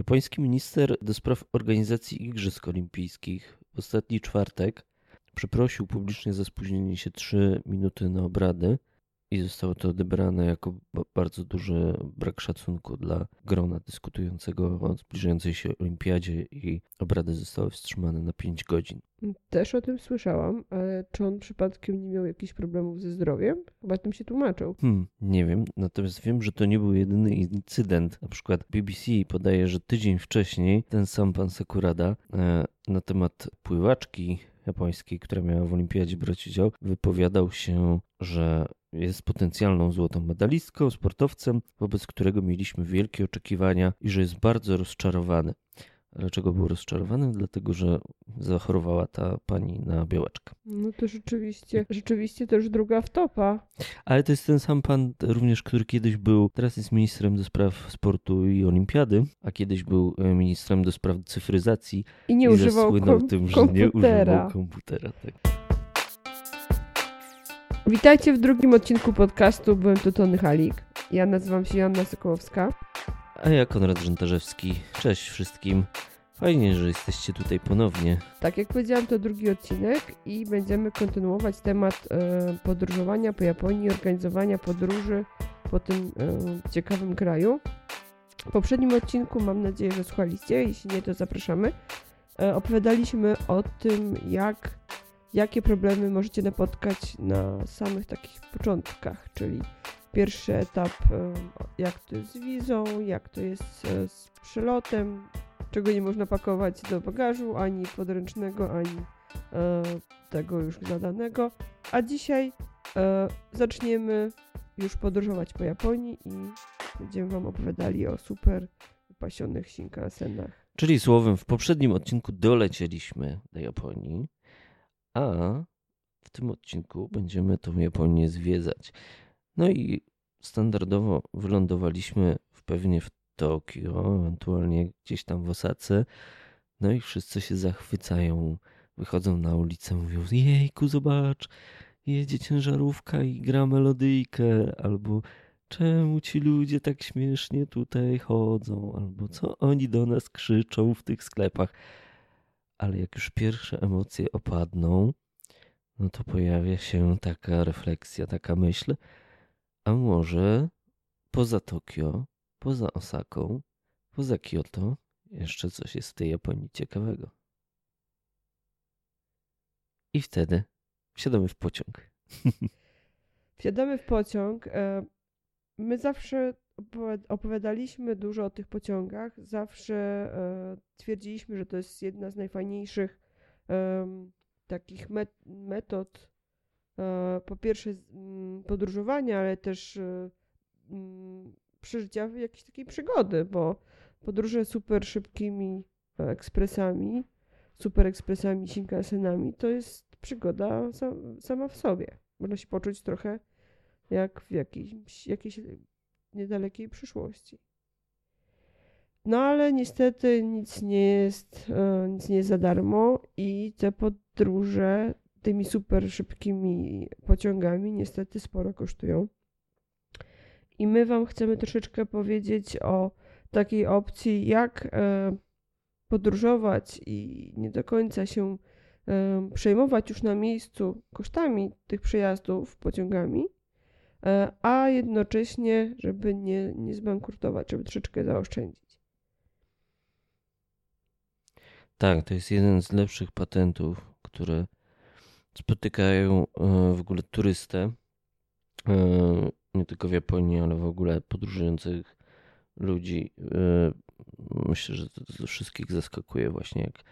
Japoński minister do spraw organizacji Igrzysk Olimpijskich w ostatni czwartek przeprosił publicznie za spóźnienie się 3 minuty na obrady i zostało to odebrane jako bardzo duży brak szacunku dla grona dyskutującego o zbliżającej się olimpiadzie i obrady zostały wstrzymane na 5 godzin. Też o tym słyszałam, ale czy on przypadkiem nie miał jakichś problemów ze zdrowiem? Chyba tym się tłumaczył. Hmm, nie wiem, natomiast wiem, że to nie był jedyny incydent. Na przykład BBC podaje, że tydzień wcześniej ten sam pan Sakurada e, na temat pływaczki japońskiej, która miała w olimpiadzie brać udział, wypowiadał się, że jest potencjalną złotą medalistką, sportowcem, wobec którego mieliśmy wielkie oczekiwania i że jest bardzo rozczarowany. Dlaczego był rozczarowany? Dlatego, że zachorowała ta pani na białaczkę. No to rzeczywiście, rzeczywiście to już druga wtopa. Ale to jest ten sam pan również, który kiedyś był, teraz jest ministrem do spraw sportu i olimpiady, a kiedyś był e, ministrem do spraw cyfryzacji. I nie i używał kom- tym, że komputera. nie używał komputera. Tak. Witajcie w drugim odcinku podcastu Byłem tu Tony Halik. Ja nazywam się Joanna Sokołowska. A ja Konrad Żętarzewski. Cześć wszystkim. Fajnie, że jesteście tutaj ponownie. Tak jak powiedziałam, to drugi odcinek i będziemy kontynuować temat e, podróżowania po Japonii, organizowania podróży po tym e, ciekawym kraju. W poprzednim odcinku mam nadzieję, że słuchaliście, jeśli nie, to zapraszamy. E, opowiadaliśmy o tym, jak, jakie problemy możecie napotkać na samych takich początkach, czyli pierwszy etap, e, jak to jest z wizą, jak to jest e, z przelotem, czego nie można pakować do bagażu, ani podręcznego, ani e, tego już zadanego. A dzisiaj zaczniemy już podróżować po Japonii i będziemy Wam opowiadali o super wypasionych Shinkansenach. Czyli słowem, w poprzednim odcinku dolecieliśmy do Japonii, a w tym odcinku będziemy tą Japonię zwiedzać. No i standardowo wylądowaliśmy w pewnie w Tokio, ewentualnie gdzieś tam w Osace. No i wszyscy się zachwycają, wychodzą na ulicę, mówią: Jejku, zobacz, jedzie ciężarówka i gra melodyjkę, albo czemu ci ludzie tak śmiesznie tutaj chodzą, albo co oni do nas krzyczą w tych sklepach. Ale jak już pierwsze emocje opadną, no to pojawia się taka refleksja, taka myśl, a może poza Tokio, poza Osaką, poza Kyoto, jeszcze coś jest w tej Japonii ciekawego. I wtedy wsiadamy w pociąg. Wsiadamy w pociąg. e, My zawsze opowiad- opowiadaliśmy dużo o tych pociągach. Zawsze e, twierdziliśmy, że to jest jedna z najfajniejszych takich met- metod po pierwsze z- m, podróżowania, ale też e, m, przeżycia jakiejś takiej przygody, bo podróże super szybkimi e, ekspresami, super ekspresami Shinkansenami to jest przygoda sam, sama w sobie. Można się poczuć trochę jak w jakiejś, jakiejś niedalekiej przyszłości. No ale niestety nic nie jest, e, nic nie jest za darmo i te podróże tymi super szybkimi pociągami niestety sporo kosztują. I my Wam chcemy troszeczkę powiedzieć o takiej opcji, jak e, podróżować i nie do końca się e, przejmować już na miejscu kosztami tych przejazdów pociągami, e, a jednocześnie, żeby nie, nie zbankrutować, żeby troszeczkę zaoszczędzić. Tak, to jest jeden z lepszych patentów, które spotykają e, w ogóle turystę. e, Nie tylko w Japonii, ale w ogóle podróżujących ludzi. E, Myślę, że to wszystkich zaskakuje właśnie, jak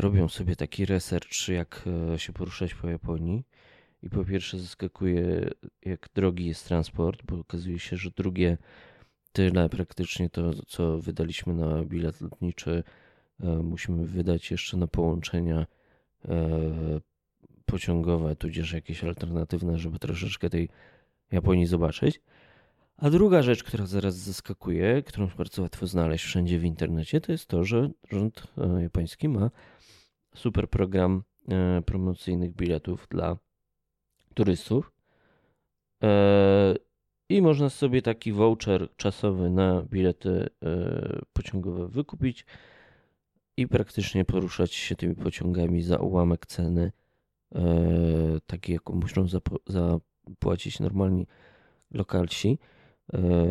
robią sobie taki research, jak się poruszać po Japonii. I po pierwsze zaskakuje, jak drogi jest transport, bo okazuje się, że drugie tyle praktycznie to, co wydaliśmy na bilet lotniczy, musimy wydać jeszcze na połączenia pociągowe, tudzież jakieś alternatywne, żeby troszeczkę tej Japonii zobaczyć. A druga rzecz, która zaraz zaskakuje, którą bardzo łatwo znaleźć wszędzie w internecie, to jest to, że rząd e, japoński ma super program e, promocyjnych biletów dla turystów. E, i można sobie taki voucher czasowy na bilety pociągowe wykupić i praktycznie poruszać się tymi pociągami za ułamek ceny, takiej jaką muszą zapłacić normalni lokalsi,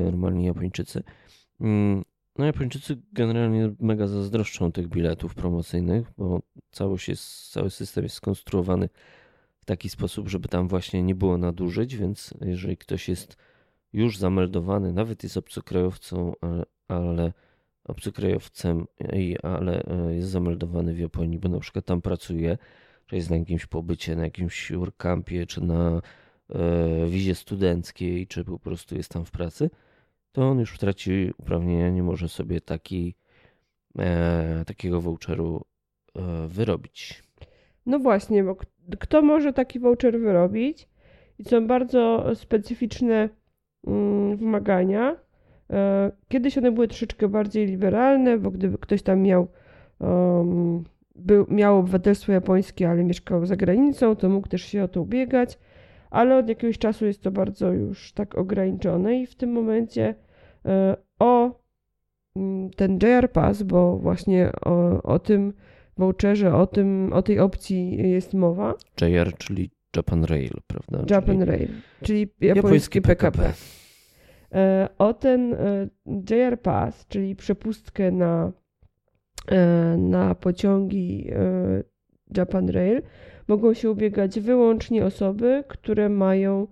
normalni Japończycy. Mm, no Japończycy generalnie mega zazdroszczą tych biletów promocyjnych, bo całość jest, cały system jest skonstruowany w taki sposób, żeby tam właśnie nie było nadużyć, więc jeżeli ktoś jest już zameldowany, nawet jest obcokrajowcą, ale, ale obcokrajowcem, ale e, jest zameldowany w Japonii, bo na przykład tam pracuje, czy jest na jakimś pobycie, na jakimś urkampie, czy na e, wizie studenckiej, czy po prostu jest tam w pracy, to on już traci uprawnienia, nie może sobie taki, e, takiego voucheru e, wyrobić. No właśnie, bo kto może taki voucher wyrobić? I są bardzo specyficzne mm, wymagania. Kiedyś one były troszeczkę bardziej liberalne, bo gdyby ktoś tam miał, był, miał obywatelstwo japońskie, ale mieszkał za granicą, to mógł też się o to ubiegać ale od jakiegoś czasu jest to bardzo już tak ograniczone i w tym momencie e, o mm, ten JR Pass, bo właśnie o, o tym voucherze, o, tym, o tej opcji jest mowa. JR, czyli Japan Rail, prawda? Japan czyli Rail, czyli japoński, japoński PKP. PKP. E, o ten e, JR Pass, czyli przepustkę na, na pociągi Japan Rail, mogą się ubiegać wyłącznie osoby, które mają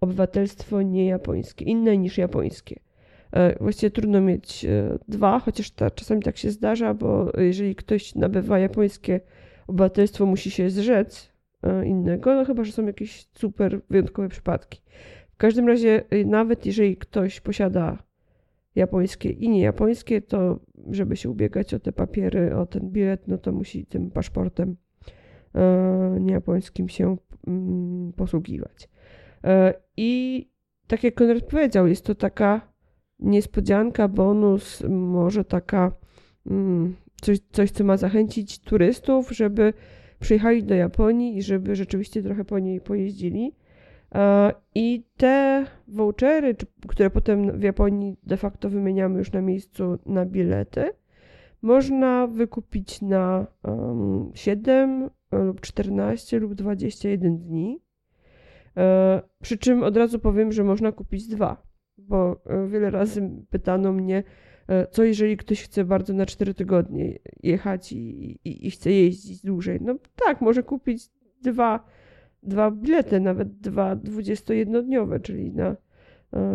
obywatelstwo niejapońskie, inne niż japońskie. E, właściwie trudno mieć e, dwa, chociaż ta, czasami tak się zdarza, bo jeżeli ktoś nabywa japońskie obywatelstwo, musi się zrzec e, innego, no chyba, że są jakieś super wyjątkowe przypadki. W każdym razie, nawet jeżeli ktoś posiada japońskie i niejapońskie, to żeby się ubiegać o te papiery, o ten bilet, no to musi tym paszportem E, niejapońskim się mm, posługiwać. E, I tak jak Konrad powiedział, jest to taka niespodzianka, bonus, może taka mm, coś, coś, co ma zachęcić turystów, żeby przyjechali do Japonii i żeby rzeczywiście trochę po niej pojeździli. E, I te vouchery, które potem w Japonii de facto wymieniamy już na miejscu na bilety, można wykupić na 7 lub 14 lub 21 dni. E, przy czym od razu powiem, że można kupić dwa, bo e, wiele razy pytano mnie, co jeżeli ktoś chce bardzo na 4 tygodnie jechać i, i, i chce jeździć dłużej. No tak, może kupić dwa, dwa bilety, nawet dwa 21-dniowe, czyli na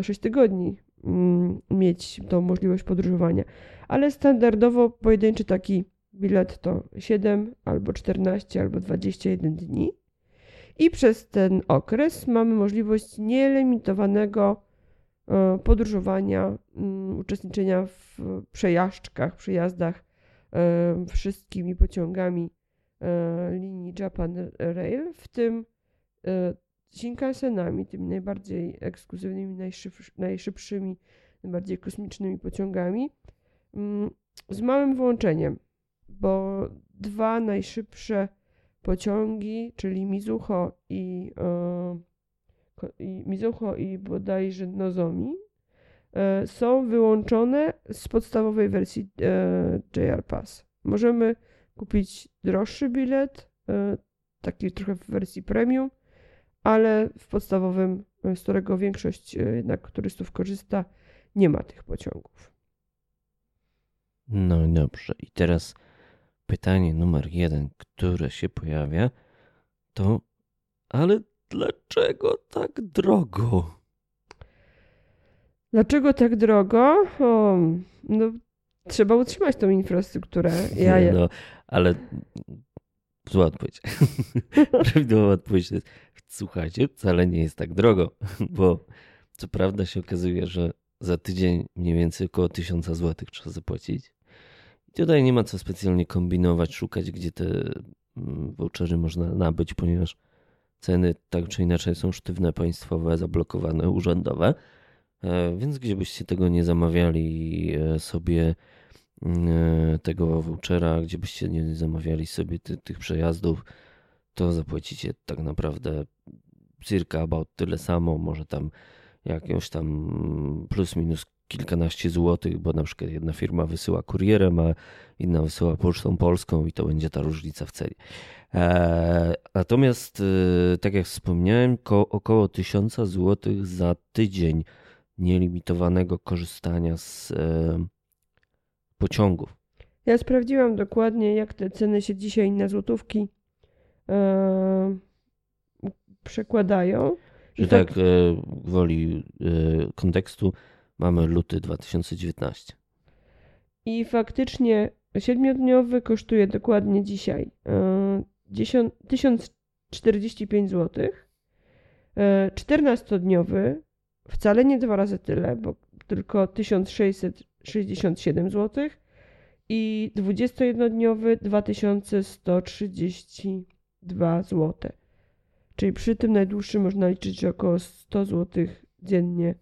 6 tygodni mm, mieć tą możliwość podróżowania. Ale standardowo pojedynczy taki bilet to 7 albo 14 albo 21 dni. I przez ten okres mamy możliwość nielimitowanego e, podróżowania, mm, uczestniczenia w przejażdżkach, przejazdach e, wszystkimi pociągami e, linii Japan Rail, w tym Shinkansenami, tymi najbardziej ekskluzywnymi, najszybszymi, najbardziej kosmicznymi pociągami, mm, z małym wyłączeniem bo dwa najszybsze pociągi, czyli Mizuho i, e, i Mizuho i bodajże Nozomi, e, są wyłączone z podstawowej wersji e, JR Pass. Możemy kupić droższy bilet, taki trochę w wersji premium, ale w podstawowym, z którego większość e, jednak turystów korzysta, nie ma tych pociągów. No dobrze, i teraz pytanie numer jeden, które się pojawia, to ale dlaczego tak drogo? Dlaczego tak drogo? O, no, trzeba utrzymać tą infrastrukturę. Ja je... No, ale zła odpowiedź. Prawidłowa odpowiedź jest, słuchajcie, wcale nie jest tak drogo, bo co prawda się okazuje, że za tydzień mniej więcej około 1000 zł trzeba zapłacić, tutaj nie ma co specjalnie kombinować, szukać, gdzie te mm, vouchery można nabyć, ponieważ ceny tak czy inaczej są sztywne, państwowe, zablokowane, urzędowe. E, więc gdzie byście tego nie zamawiali e, sobie tego vouchera, gdzie byście nie zamawiali sobie ty, tych przejazdów, to zapłacicie tak naprawdę circa about tyle samo, może tam jakąś tam plus minus kilkanaście złotych, bo na przykład jedna firma wysyła kurierem, a inna wysyła pocztą polską i to będzie ta różnica w cenie. E, natomiast, e, tak jak wspomniałem, około 1000 złotych za tydzień nielimitowanego korzystania z e, pociągów. Ja sprawdziłam dokładnie, jak te ceny się dzisiaj na złotówki przekładają. Że tak, tak woli kontekstu, Mamy luty 2019. I faktycznie siedmiodniowy kosztuje dokładnie dzisiaj 1045 zł. 14-dniowy wcale nie dwa razy tyle, bo tylko 1667 zł i 21-dniowy 2132 zł. Czyli przy tym najdłuższym można liczyć, że około 100 zł dziennie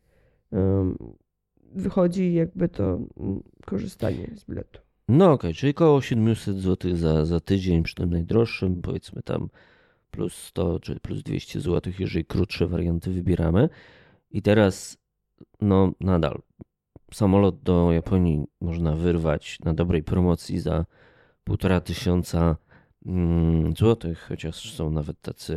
wychodzi jakby to mm, korzystanie z biletu. No okej, okay, czyli około 700 zł za, za tydzień przy tym najdroższym, powiedzmy tam plus 100 czy plus 200 zł, jeżeli krótsze warianty wybieramy. I teraz, no nadal, samolot do Japonii można wyrwać na dobrej promocji za półtora tysiąca Mm, złotych, chociaż są nawet tacy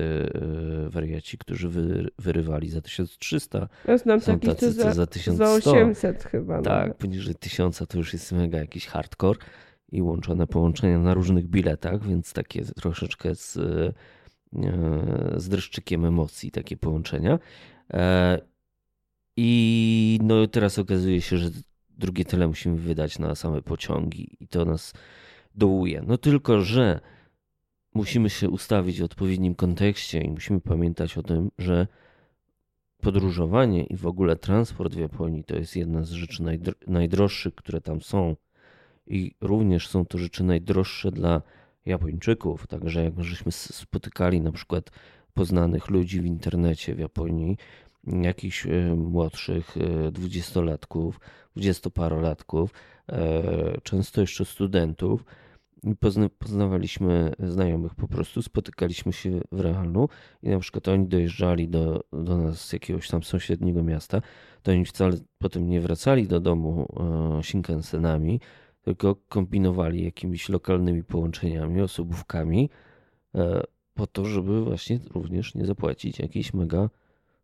e, wariaci, którzy wy, wyrywali za 1300. Ja znam są tacy, tacy za, za 1100. Za 800 chyba. Tak, nawet. poniżej 1000 to już jest mega jakiś hardcore i łączone połączenia na różnych biletach, więc takie troszeczkę z, e, z dreszczykiem emocji takie połączenia. I no teraz okazuje się, że drugie tyle musimy wydać na same pociągi i to nas dołuje. No tylko, że musimy się ustawić w odpowiednim kontekście i musimy pamiętać o tym, że podróżowanie i w ogóle transport w Japonii to jest jedna z rzeczy najdroższych, które tam są. I również są to rzeczy najdroższe dla Japończyków. Także jak żeśmy spotykali na przykład poznanych ludzi w internecie w Japonii, jakichś e, młodszych e, dwudziestolatków, dwudziestoparolatków, e, często jeszcze studentów, pozna, poznawaliśmy znajomych po prostu, spotykaliśmy się w realu i na przykład oni dojeżdżali do, do nas z jakiegoś tam sąsiedniego miasta, to oni wcale potem nie wracali do domu Shinkansenami, tylko kombinowali jakimiś lokalnymi połączeniami, osobówkami po to, żeby właśnie również nie zapłacić jakiejś mega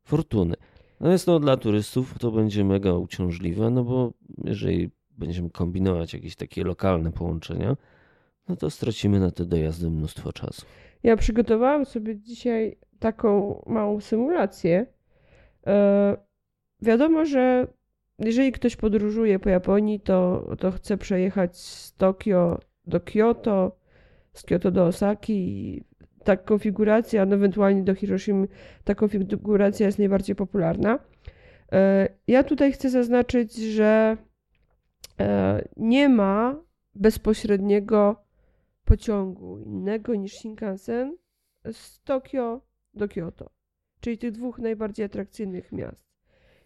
fortuny. Natomiast no, dla turystów to będzie mega uciążliwe, no bo jeżeli będziemy kombinować jakieś takie lokalne połączenia, no to stracimy na te dojazdy mnóstwo czasu. Ja przygotowałam sobie dzisiaj taką małą symulację. E, wiadomo, że jeżeli ktoś podróżuje po Japonii, to, to chce przejechać z Tokio do Kyoto, z Kyoto do Osaki. Ta konfiguracja, no ewentualnie do Hiroshimy, ta konfiguracja jest najbardziej popularna. E, ja tutaj chcę zaznaczyć, że e, nie ma bezpośredniego pociągu innego niż Shinkansen z Tokio do Kyoto, czyli tych dwóch najbardziej atrakcyjnych miast.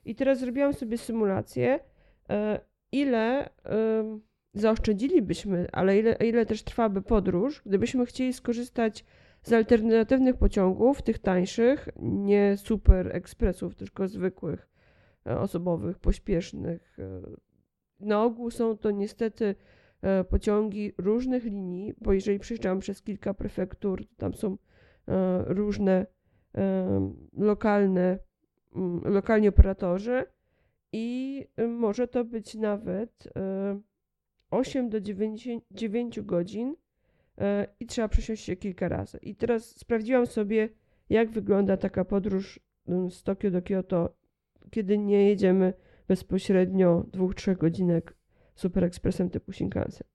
I teraz zrobiłam sobie symulację, e, ile zaoszczędzilibyśmy, ale ile, ile też trwałaby podróż, gdybyśmy chcieli skorzystać z alternatywnych pociągów, tych tańszych, nie super ekspresów, tylko zwykłych, e, osobowych, pośpiesznych. E, na ogół są to niestety E, pociągi różnych linii, bo jeżeli przyjeżdżam przez kilka prefektur, tam są różne lokalne, mm, lokalni operatorzy i może to być nawet 8 do 9, 9 godzin i trzeba przesiąść się kilka razy. I teraz sprawdziłam sobie, jak wygląda taka podróż mm, z Tokio do Kyoto, kiedy nie jedziemy bezpośrednio 2-3 godzinek super ekspresem typu Shinkansen.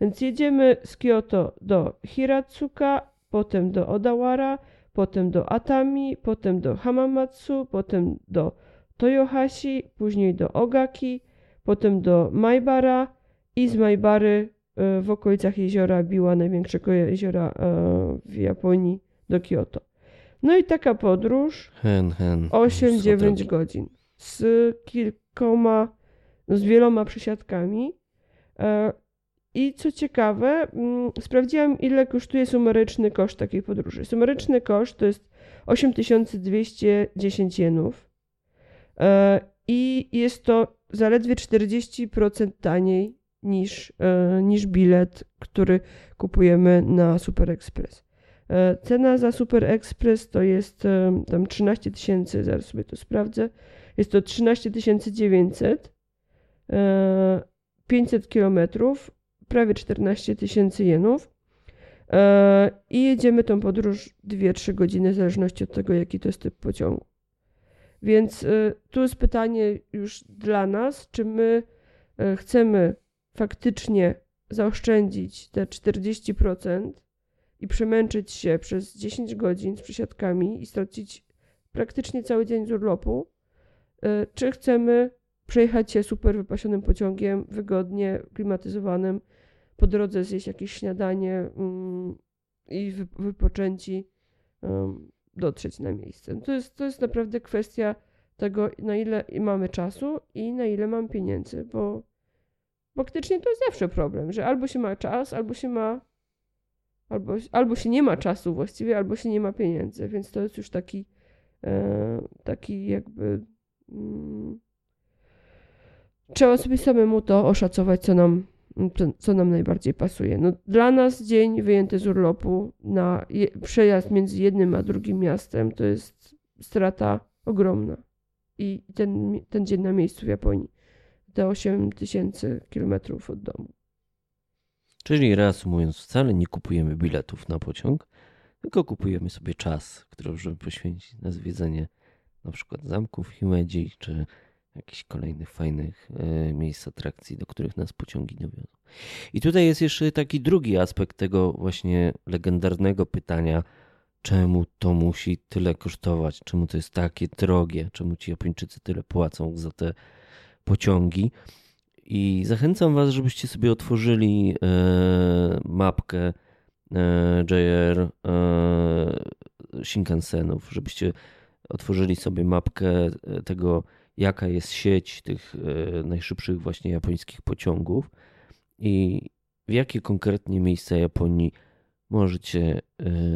Więc jedziemy z Kyoto do Hiratsuka, potem do Odawara, potem do Atami, potem do Hamamatsu, potem do Toyohashi, później do Ogaki, potem do Maibara i z Maibary e, w okolicach jeziora Biła, największego jeziora e, w Japonii, do Kyoto. No i taka podróż 8-9 godzin z kilkoma z wieloma przesiadkami. E, I co ciekawe, mm, sprawdziłam, ile kosztuje sumaryczny koszt takiej podróży. Sumaryczny koszt to jest 8210 jenów. E, I jest to zaledwie 40% taniej niż, e, niż bilet, który kupujemy na Super Express. E, cena za Super Express to jest tam 13 tysięcy, zaraz sobie to sprawdzę. Jest to 13 900, 500 kilometrów, prawie 14 tysięcy jenów. I jedziemy tą podróż 2-3 godziny, w zależności od tego, jaki to jest typ pociągu. Więc tu jest pytanie już dla nas, czy my chcemy faktycznie zaoszczędzić te 40% i przemęczyć się przez 10 godzin z przesiadkami i stracić praktycznie cały dzień z urlopu, y, czy chcemy przejechać się super wypasionym pociągiem, wygodnie, klimatyzowanym, po drodze zjeść jakieś śniadanie um, i wypoczęci dotrzeć na miejsce. To jest, to jest naprawdę kwestia tego, na ile mamy czasu i na ile mam pieniędzy, bo faktycznie to jest zawsze problem, że albo się ma czas, albo się ma albo, albo się nie ma czasu właściwie, albo się nie ma pieniędzy, więc to jest już taki e, taki jakby mm, trzeba sobie samemu to oszacować, co nam co nam najbardziej pasuje. No, dla nas dzień wyjęty z urlopu na je, przejazd między jednym a drugim miastem to jest strata ogromna. I ten, ten dzień na miejscu w Japonii, te 8 tysięcy kilometrów od domu. Czyli reasumując, wcale nie kupujemy biletów na pociąg, tylko kupujemy sobie czas, który możemy poświęcić na zwiedzenie na przykład zamków Himeji czy jakichś kolejnych fajnych e, miejsc atrakcji, do których nas pociągi dowiozą. I tutaj jest jeszcze taki drugi aspekt tego właśnie legendarnego pytania, czemu to musi tyle kosztować, czemu to jest takie drogie, czemu ci Japończycy tyle płacą za te pociągi. I zachęcam Was, żebyście sobie otworzyli e, mapkę e, JR e, Shinkansenów, żebyście otworzyli sobie mapkę tego, jaka jest sieć tych najszybszych właśnie japońskich pociągów i w jakie konkretnie miejsca Japonii możecie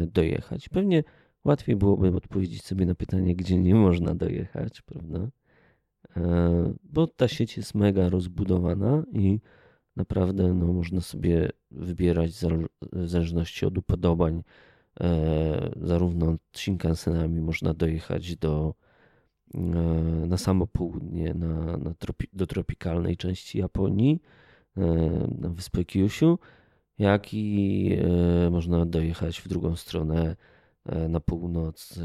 dojechać. Pewnie łatwiej byłoby odpowiedzieć sobie na pytanie, gdzie nie można dojechać, prawda? E, bo ta sieć jest mega rozbudowana i naprawdę no, można sobie wybierać w zależności od upodobań. Zarówno Shinkansenami można dojechać do na samo południe, na, na tropi, do tropikalnej części Japonii, e, na wyspę Kyushu, jak i e, można dojechać w drugą stronę e, na północ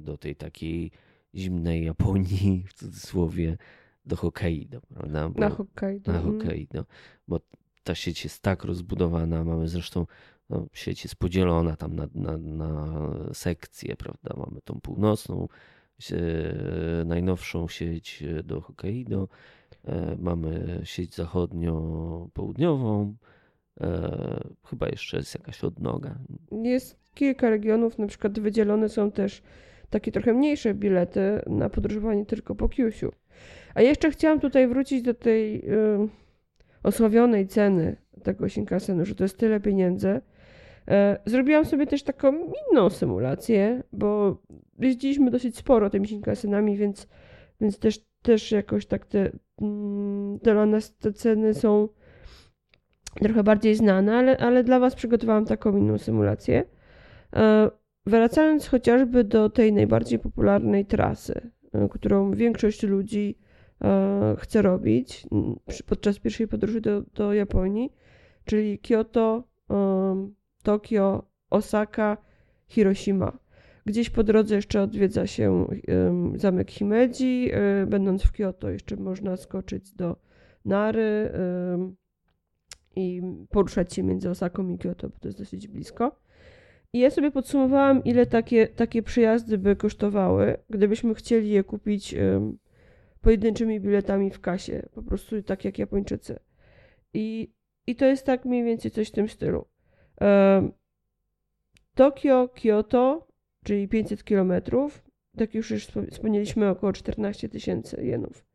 do tej takiej zimnej Japonii, w cudzysłowie, do Hokkaido, prawda? Bo, na Hokkaido. Na mhm. Hokkaido, bo ta sieć jest tak rozbudowana, mamy zresztą no, sieć jest podzielona tam na, na, na sekcje, prawda? Mamy tą północną, najnowszą sieć do Hokkaido, e, mamy sieć zachodnio-południową, e, chyba jeszcze jest jakaś odnoga. Jest kilka regionów, na przykład wydzielone są też takie trochę mniejsze bilety na podróżowanie tylko po Kyushu. A jeszcze chciałam tutaj wrócić do tej y, osławionej ceny tego Shinkansenu, że to jest tyle pieniędzy. E, zrobiłam sobie też taką inną symulację, bo jeździliśmy dosyć sporo tymi Shinkansenami, więc, więc też, też jakoś tak te, mm, dla nas te ceny są trochę bardziej znane, ale, ale dla Was przygotowałam taką inną symulację. E, wracając chociażby do tej najbardziej popularnej trasy, e, którą większość ludzi chce robić podczas pierwszej podróży do, do Japonii, czyli Kyoto, Tokio, Osaka, Hiroshima. Gdzieś po drodze jeszcze odwiedza się zamek Himeji. E, będąc w Kyoto, jeszcze można skoczyć do Nary i poruszać się między Osaką i Kyoto, bo to jest dosyć blisko. I ja sobie podsumowałam, ile takie, takie przyjazdy by kosztowały, gdybyśmy chcieli je kupić pojedynczymi biletami w kasie, po prostu tak jak Japończycy. I, I to jest tak mniej więcej coś w tym stylu. Tokio, Kyoto, czyli 500 km, tak już, już wspomnieliśmy, około 14 tysięcy jenów.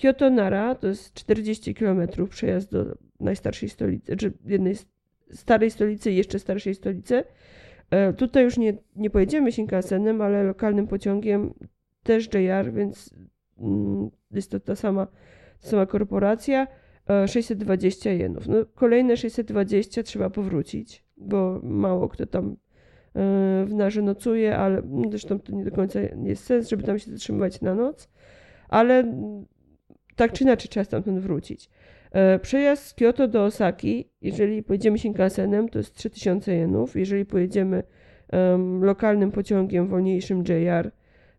Kyoto Nara to jest 40 km przejazd do najstarszej stolicy, czy jednej starej stolicy i jeszcze starszej stolicy. E, tutaj już nie, nie pojedziemy Shinkansenem, ale lokalnym pociągiem też JR, więc mm, jest to ta sama, ta sama korporacja, e, 620 jenów. No, kolejne 620 trzeba powrócić, bo mało kto tam e, w narze nocuje, ale zresztą to nie do końca jest sens, żeby tam się zatrzymywać na noc, ale tak czy inaczej trzeba stamtąd wrócić. E, Przejazd z Kyoto do Osaki, jeżeli pojedziemy Shinkansenem, to jest 3000 jenów. Jeżeli pojedziemy em, lokalnym pociągiem wolniejszym JR,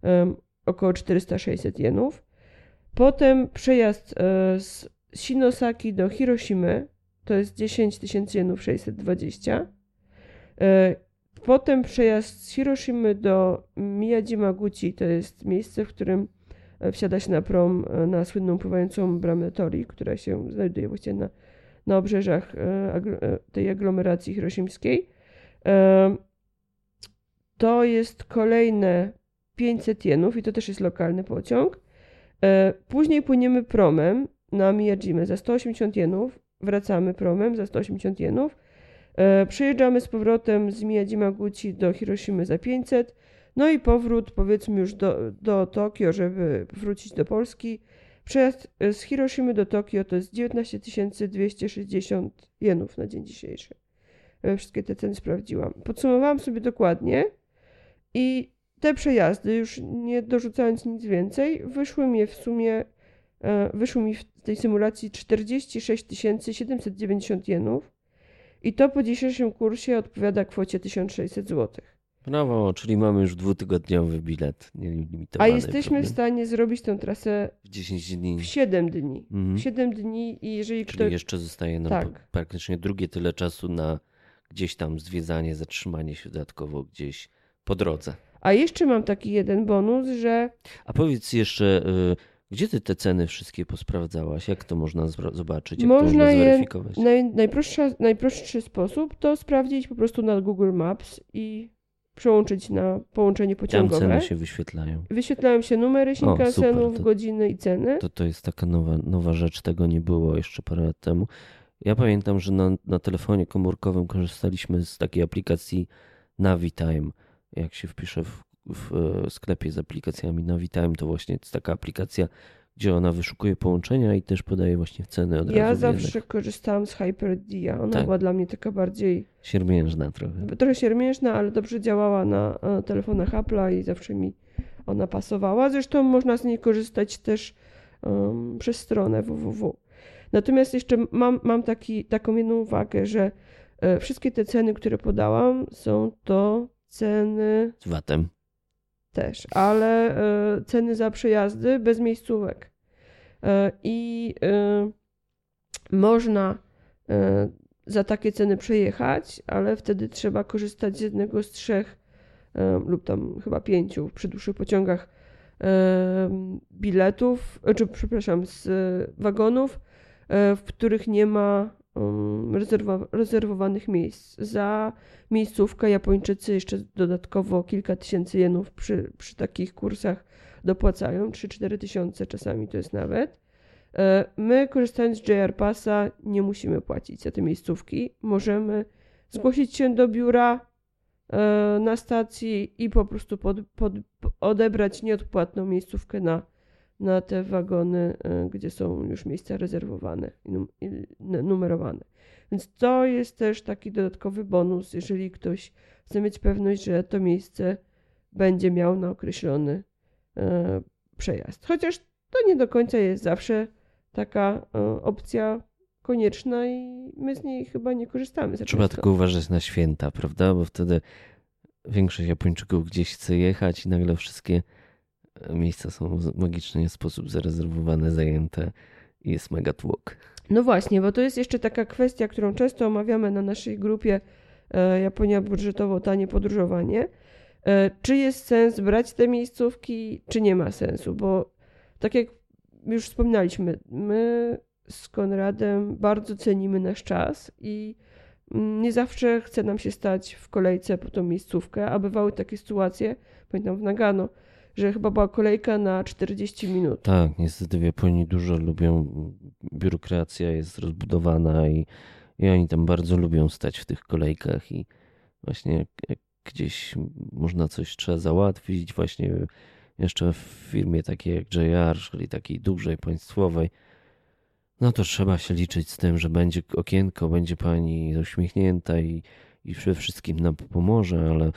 em, około 400-600 jenów. Potem przejazd e, z Shinosaki do Hiroshimy, to jest 10 tysięcy jenów 620. E, Potem przejazd z Hiroshimy do Miyajimaguchi, to jest miejsce, w którym wsiada się na prom e, na słynną pływającą bramę Tori, która się znajduje właściwie na, na obrzeżach e, e, tej aglomeracji hiroshimskiej. E, To jest kolejne 500 jenów i to też jest lokalny pociąg. E, Później płyniemy promem na Miyajimę za 180 jenów, wracamy promem za 180 jenów. E, Przyjeżdżamy z powrotem z Miyajimaguchi do Hiroshimy za 500. No i powrót powiedzmy już do, do Tokio, żeby wrócić do Polski. Przejazd e, z Hiroshimy do Tokio to jest 19 260 jenów na dzień dzisiejszy. E, Wszystkie te ceny sprawdziłam. Podsumowałam sobie dokładnie i te przejazdy, już nie dorzucając nic więcej, wyszły mi w sumie, e, wyszło mi w tej symulacji 46 790 jenów i to po dzisiejszym kursie odpowiada kwocie 1600 zł. Brawo, czyli mamy już dwutygodniowy bilet A jesteśmy w stanie zrobić tę trasę w 10 dni. w 7 dni. Mhm. W 7 dni i jeżeli Czyli jeszcze zostaje nam Tak. praktycznie drugie tyle czasu na gdzieś tam zwiedzanie, zatrzymanie się dodatkowo gdzieś po drodze. A jeszcze mam taki jeden bonus, że A powiedz jeszcze, y, gdzie ty te ceny wszystkie posprawdzałaś? Jak to można zobaczyć? Jak to Można można je zweryfikować? naj, najprostsza, najprostszy sposób to sprawdzić po prostu na Google Maps i przełączyć na połączenie Tam pociągowe. ceny się wyświetlają. Wyświetlają się numery Shinkansenów, godziny i ceny. To, to jest taka nowa, nowa rzecz, tego nie było jeszcze parę lat temu. Ja pamiętam, że na, na telefonie komórkowym korzystaliśmy z takiej aplikacji Navitime. Jak się wpisze w, w e, sklepie z aplikacjami Navitime, to właśnie jest taka aplikacja, gdzie ona wyszukuje połączenia i też podaje właśnie ceny od Ja razu. w zawsze jednych. korzystałam z Hyperdia. Ona Tak. była dla mnie taka bardziej, Siermiężna trochę. trochę siermiężna, ale dobrze działała na e, telefonach Apple'a i zawsze mi ona pasowała. Zresztą można z niej korzystać też em, przez stronę www. Natomiast jeszcze mam, mam taki, taką jedną uwagę, że e, wszystkie te ceny, które podałam, są to ceny Z VAT-em. Też, ale e, ceny za przejazdy bez miejscówek. E, I e, można za takie ceny przejechać, ale wtedy trzeba korzystać z jednego z trzech lub tam chyba pięciu przy dłuższych pociągach biletów, czy przepraszam, z wagonów, w których nie ma rezerwa- rezerwowanych miejsc. Za miejscówkę Japończycy jeszcze dodatkowo kilka tysięcy jenów przy, przy takich kursach dopłacają, 3-4 tysiące czasami to jest nawet. E, My korzystając z JR Passa nie musimy płacić za te miejscówki. Możemy zgłosić się do biura e, na stacji i po prostu pod, pod, odebrać nieodpłatną miejscówkę na, na te wagony, e, gdzie są już miejsca rezerwowane i numerowane. Więc to jest też taki dodatkowy bonus, jeżeli ktoś chce mieć pewność, że to miejsce będzie miał na określony e, przejazd. Chociaż to nie do końca jest zawsze taka e, opcja konieczna i my z niej chyba nie korzystamy. Trzeba tylko uważać na święta, prawda? Bo wtedy większość Japończyków gdzieś chce jechać i nagle wszystkie miejsca są w magiczny sposób zarezerwowane, zajęte i jest mega tłok. No właśnie, bo to jest jeszcze taka kwestia, którą często omawiamy na naszej grupie e, Japonia budżetowo tanie podróżowanie. E, czy jest sens brać te miejscówki, czy nie ma sensu? Bo tak jak już wspominaliśmy, my z Konradem bardzo cenimy nasz czas i mm, nie zawsze chce nam się stać w kolejce po tą miejscówkę, a bywały takie sytuacje, pamiętam w Nagano, że chyba była kolejka na 40 minut. Tak, niestety w Japonii dużo lubią, biurokracja jest rozbudowana i, i oni tam bardzo lubią stać w tych kolejkach i właśnie gdzieś można coś trzeba załatwić, właśnie jeszcze w firmie takiej jak JR, czyli takiej dużej, państwowej, no to trzeba się liczyć z tym, że będzie okienko, będzie pani uśmiechnięta i, i przede wszystkim nam pomoże, ale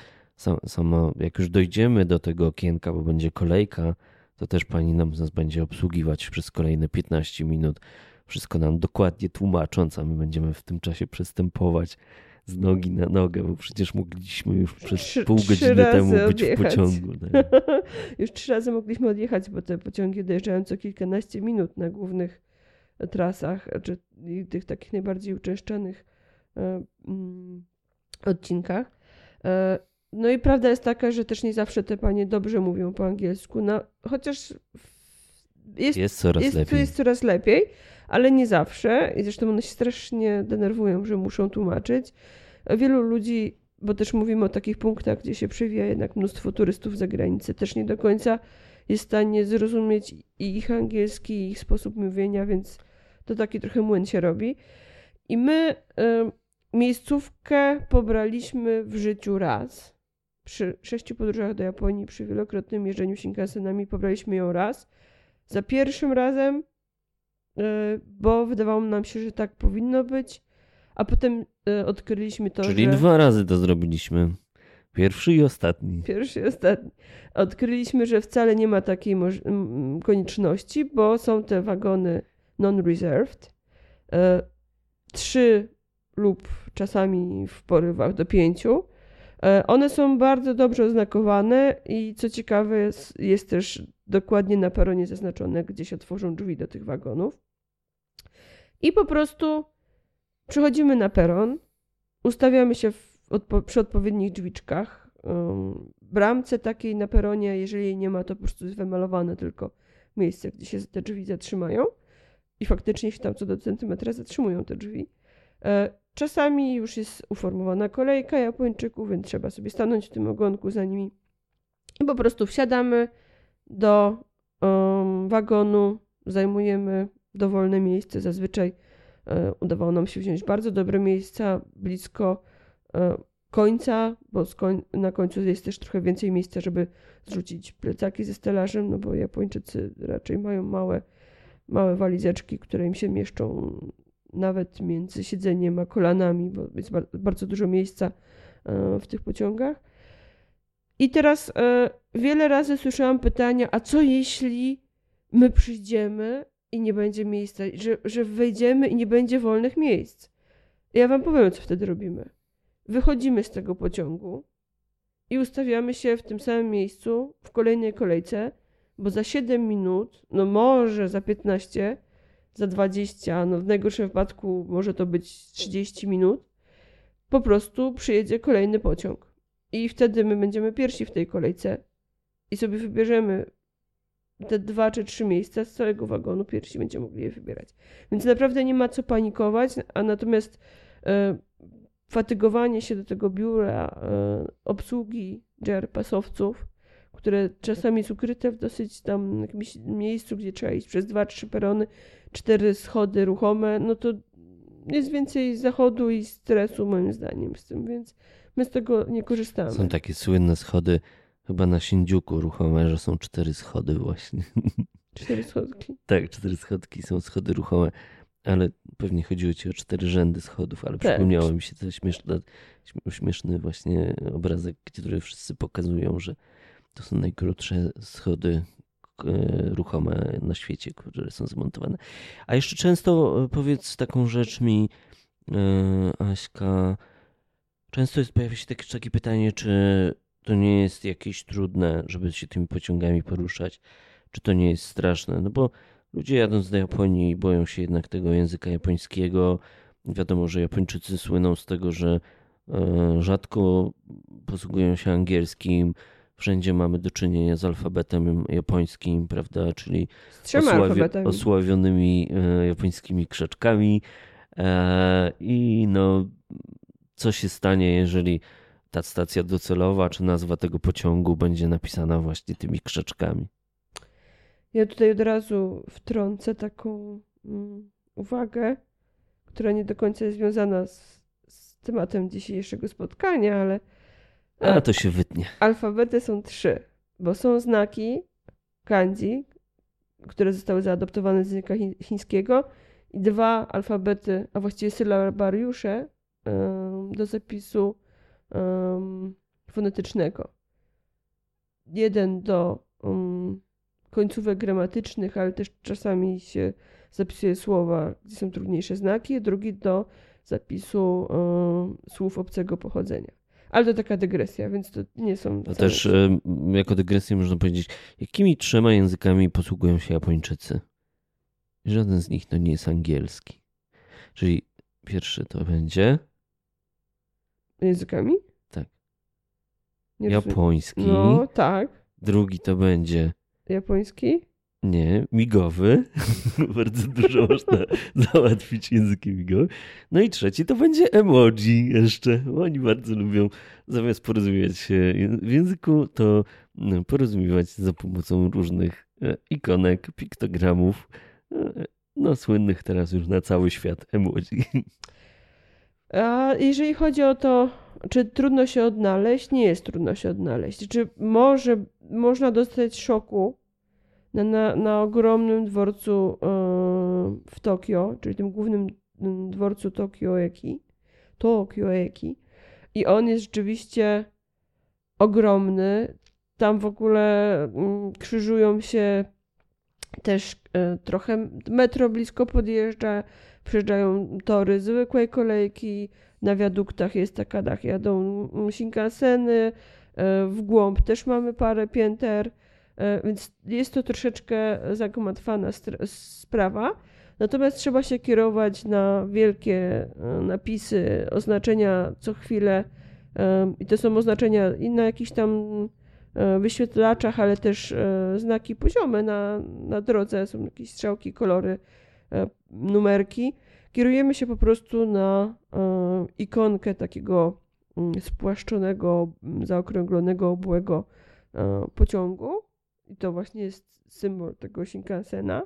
sama, jak już dojdziemy do tego okienka, bo będzie kolejka, to też pani nam nas będzie obsługiwać przez kolejne 15 minut, wszystko nam dokładnie tłumacząc, a my będziemy w tym czasie przystępować z nogi na nogę, bo przecież mogliśmy już przez trzy, pół godziny temu być odjechać. w pociągu. Tak. już trzy razy mogliśmy odjechać, bo te pociągi dojeżdżają co kilkanaście minut na głównych trasach, czy tych takich najbardziej uczęszczanych e, mm, odcinkach. No i prawda jest taka, że też nie zawsze te panie dobrze mówią po angielsku, no, chociaż jest, jest coraz jest, lepiej. Jest coraz lepiej, ale nie zawsze. I zresztą one się strasznie denerwują, że muszą tłumaczyć. Wielu ludzi, bo też mówimy o takich punktach, gdzie się przewija jednak mnóstwo turystów z zagranicy, też nie do końca jest w stanie zrozumieć ich angielski, i ich sposób mówienia, więc to taki trochę młyn się robi. I my y, miejscówkę pobraliśmy w życiu raz. Przy sześciu podróżach do Japonii, przy wielokrotnym jeżdżeniu Shinkansenami pobraliśmy ją raz. Za pierwszym razem, y, bo wydawało nam się, że tak powinno być, a potem y, odkryliśmy to, Czyli że... dwa razy to zrobiliśmy. Pierwszy i ostatni. Pierwszy i ostatni. Odkryliśmy, że wcale nie ma takiej konieczności, bo są te wagony non-reserved. E, trzy lub czasami w porywach do pięciu. E, one są bardzo dobrze oznakowane i co ciekawe jest, jest też dokładnie na peronie zaznaczone, gdzie się otworzą drzwi do tych wagonów. I po prostu przychodzimy na peron, ustawiamy się odpo przy odpowiednich drzwiczkach. Bramce takiej na peronie, jeżeli jej nie ma, to po prostu jest wymalowane tylko miejsce, gdzie się te drzwi zatrzymają. I faktycznie się tam co do centymetra zatrzymują te drzwi. Czasami już jest uformowana kolejka Japończyków, więc trzeba sobie stanąć w tym ogonku za nimi. I po prostu wsiadamy do um, wagonu, zajmujemy dowolne miejsce. Zazwyczaj e, udawało nam się wziąć bardzo dobre miejsca blisko e, końca, bo koń na końcu jest też trochę więcej miejsca, żeby zrzucić plecaki ze stelażem, no bo Japończycy raczej mają małe małe walizeczki, które im się mieszczą nawet między siedzeniem a kolanami, bo jest bardzo dużo miejsca e, w tych pociągach. I teraz e, wiele razy słyszałam pytania, a co jeśli my przyjdziemy i nie będzie miejsca, że, że wejdziemy i nie będzie wolnych miejsc? Ja wam powiem, co wtedy robimy. Wychodzimy z tego pociągu i ustawiamy się w tym samym miejscu w kolejnej kolejce bo za 7 minut, no może za 15, za 20, no w najgorszym wypadku może to być 30 minut, po prostu przyjedzie kolejny pociąg. I wtedy my będziemy pierwsi w tej kolejce i sobie wybierzemy te dwa czy trzy miejsca z całego wagonu, pierwsi będziemy mogli je wybierać. Więc naprawdę nie ma co panikować, a natomiast e, fatygowanie się do tego biura e, obsługi JR pasowców które czasami jest ukryte w dosyć tam jakimś miejscu, gdzie trzeba iść przez dwa, trzy perony, cztery schody ruchome, no to jest więcej zachodu i stresu moim zdaniem z tym, więc my z tego nie korzystamy. Są takie słynne schody chyba na Shinjuku ruchome, że są cztery schody właśnie. Cztery schodki? tak, cztery schodki są schody ruchome, ale pewnie chodziło ci o cztery rzędy schodów, ale tak. przypomniało mi się to śmieszny, śmieszny właśnie obrazek, który wszyscy pokazują, że to są najkrótsze schody ruchome na świecie, które są zmontowane. A jeszcze często e, powiedz taką rzecz mi, e, Aśka, często jest, pojawia się takie, takie pytanie, czy to nie jest jakieś trudne, żeby się tymi pociągami poruszać, czy to nie jest straszne, no bo ludzie jadąc do Japonii boją się jednak tego języka japońskiego. Wiadomo, że Japończycy słyną z tego, że rzadko posługują się angielskim, Wszędzie mamy do czynienia z alfabetem japońskim, prawda, czyli osławi- osławionymi e, japońskimi krzaczkami. E, I no, co się stanie, jeżeli ta stacja docelowa, czy nazwa tego pociągu będzie napisana właśnie tymi krzaczkami? Ja tutaj od razu wtrącę taką mm, uwagę, która nie do końca jest związana z, z tematem dzisiejszego spotkania, ale a to się wytnie. Alfabety są trzy. bo są znaki kanji, które zostały zaadoptowane z języka chi- chińskiego i dwa alfabety, a właściwie sylabariusze do zapisu fonetycznego. Jeden do końcówek gramatycznych, ale też czasami się zapisuje słowa, gdzie są trudniejsze znaki, drugi do zapisu słów obcego pochodzenia. Ale to taka dygresja, więc to nie są. To wcale- też jako dygresję można powiedzieć, jakimi trzema językami posługują się Japończycy? Żaden z nich to nie jest angielski. Czyli pierwszy to będzie Językami? Tak. Nie japoński, No, tak. drugi to będzie Japoński? Nie, migowy. Bardzo dużo można załatwić językiem migowym. No i trzeci to będzie emoji jeszcze. Oni bardzo lubią zamiast porozumiewać się w języku, to no, porozumiewać za pomocą różnych e, ikonek, piktogramów. e, No, słynnych teraz już na cały świat emoji. A jeżeli chodzi o to, czy trudno się odnaleźć, nie jest trudno się odnaleźć. Czy może można dostać szoku na, na, ogromnym dworcu e, w Tokio, czyli tym głównym mm, dworcu Tokioeki, Tokioeki. I on jest rzeczywiście ogromny. Tam w ogóle mm, krzyżują się też e, trochę metro blisko podjeżdża, przyjeżdżają tory zwykłej kolejki, na wiaduktach jest taka dach, jadą mm, Shinkanseny, e, w głąb też mamy parę pięter, więc jest to troszeczkę zagmatwana sprawa. Natomiast trzeba się kierować na wielkie e, napisy, oznaczenia co chwilę. e, I to są oznaczenia i na jakichś tam e, wyświetlaczach, ale też e, znaki poziome na, na drodze. Są jakieś strzałki, kolory, e, numerki. Kierujemy się po prostu na e, ikonkę takiego mm, spłaszczonego, zaokrąglonego, obłego e, pociągu. I to właśnie jest symbol tego Shinkansena,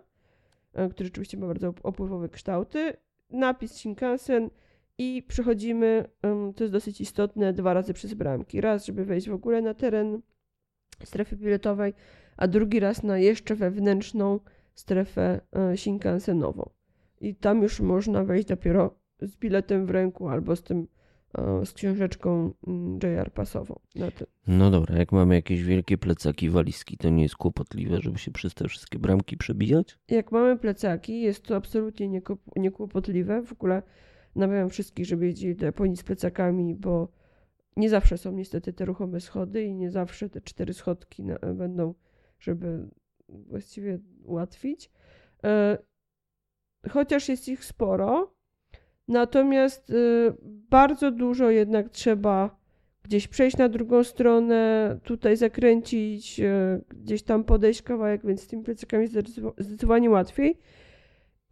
e, który rzeczywiście ma bardzo op- opływowe kształty. Napis Shinkansen i przechodzimy, to jest dosyć istotne, dwa razy przez bramki. Raz, żeby wejść w ogóle na teren strefy biletowej, a drugi raz na jeszcze wewnętrzną strefę e, Shinkansenową. I tam już można wejść dopiero z biletem w ręku albo z tym, z książeczką mm, JR pasową. No dobra, jak mamy jakieś wielkie plecaki, walizki, to nie jest kłopotliwe, żeby się przez te wszystkie bramki przebijać? Jak mamy plecaki, jest to absolutnie niekłopotliwe. W ogóle namawiam wszystkich, żeby jeździli do Japonii z plecakami, bo nie zawsze są niestety te ruchome schody i nie zawsze te cztery schodki będą, żeby właściwie ułatwić. E, chociaż jest ich sporo, natomiast e, bardzo dużo jednak trzeba gdzieś przejść na drugą stronę, tutaj zakręcić, e, gdzieś tam podejść kawałek, więc z tymi plecakami zdecydowa- zdecydowanie łatwiej.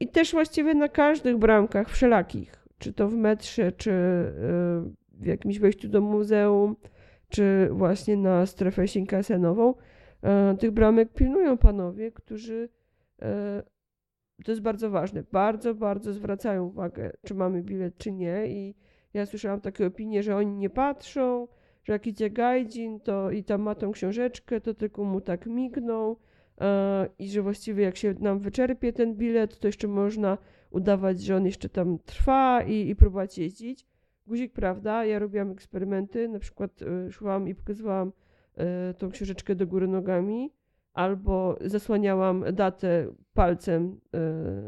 I też właściwie na każdych bramkach wszelakich, czy to w metrze, czy e, w jakimś wejściu do muzeum, czy właśnie na strefę Shinkansenową, tych bramek pilnują panowie, którzy to jest bardzo ważne. Bardzo, bardzo zwracają uwagę, czy mamy bilet, czy nie. I ja słyszałam takie opinie, że oni nie patrzą, że jak idzie gaijin, to i tam ma tą książeczkę, to tylko mu tak migną. e, I że właściwie jak się nam wyczerpie ten bilet, to jeszcze można udawać, że on jeszcze tam trwa i, i próbować jeździć. Guzik, prawda? Ja robiłam eksperymenty, na przykład y, szłam i pokazywałam y, tą książeczkę do góry nogami, albo zasłaniałam datę palcem,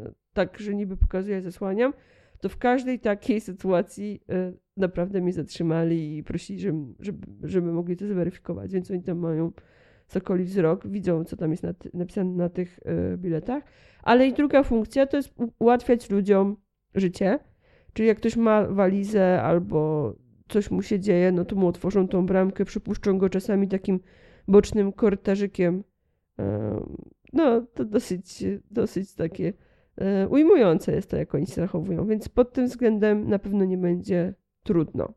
y, tak, że niby pokazuję, zasłaniam, to w każdej takiej sytuacji y, naprawdę mnie zatrzymali i prosili, żebym, żeby, żeby mogli to zweryfikować, więc oni tam mają sokoli wzrok, widzą, co tam jest napisane na tych y, biletach. Ale i druga funkcja to jest ułatwiać ludziom życie. Czyli jak ktoś ma walizę albo coś mu się dzieje, no to mu otworzą tą bramkę, przypuszczą go czasami takim bocznym korytarzykiem. No, to dosyć, dosyć takie e, ujmujące jest to, jak oni się zachowują. Więc pod tym względem na pewno nie będzie trudno.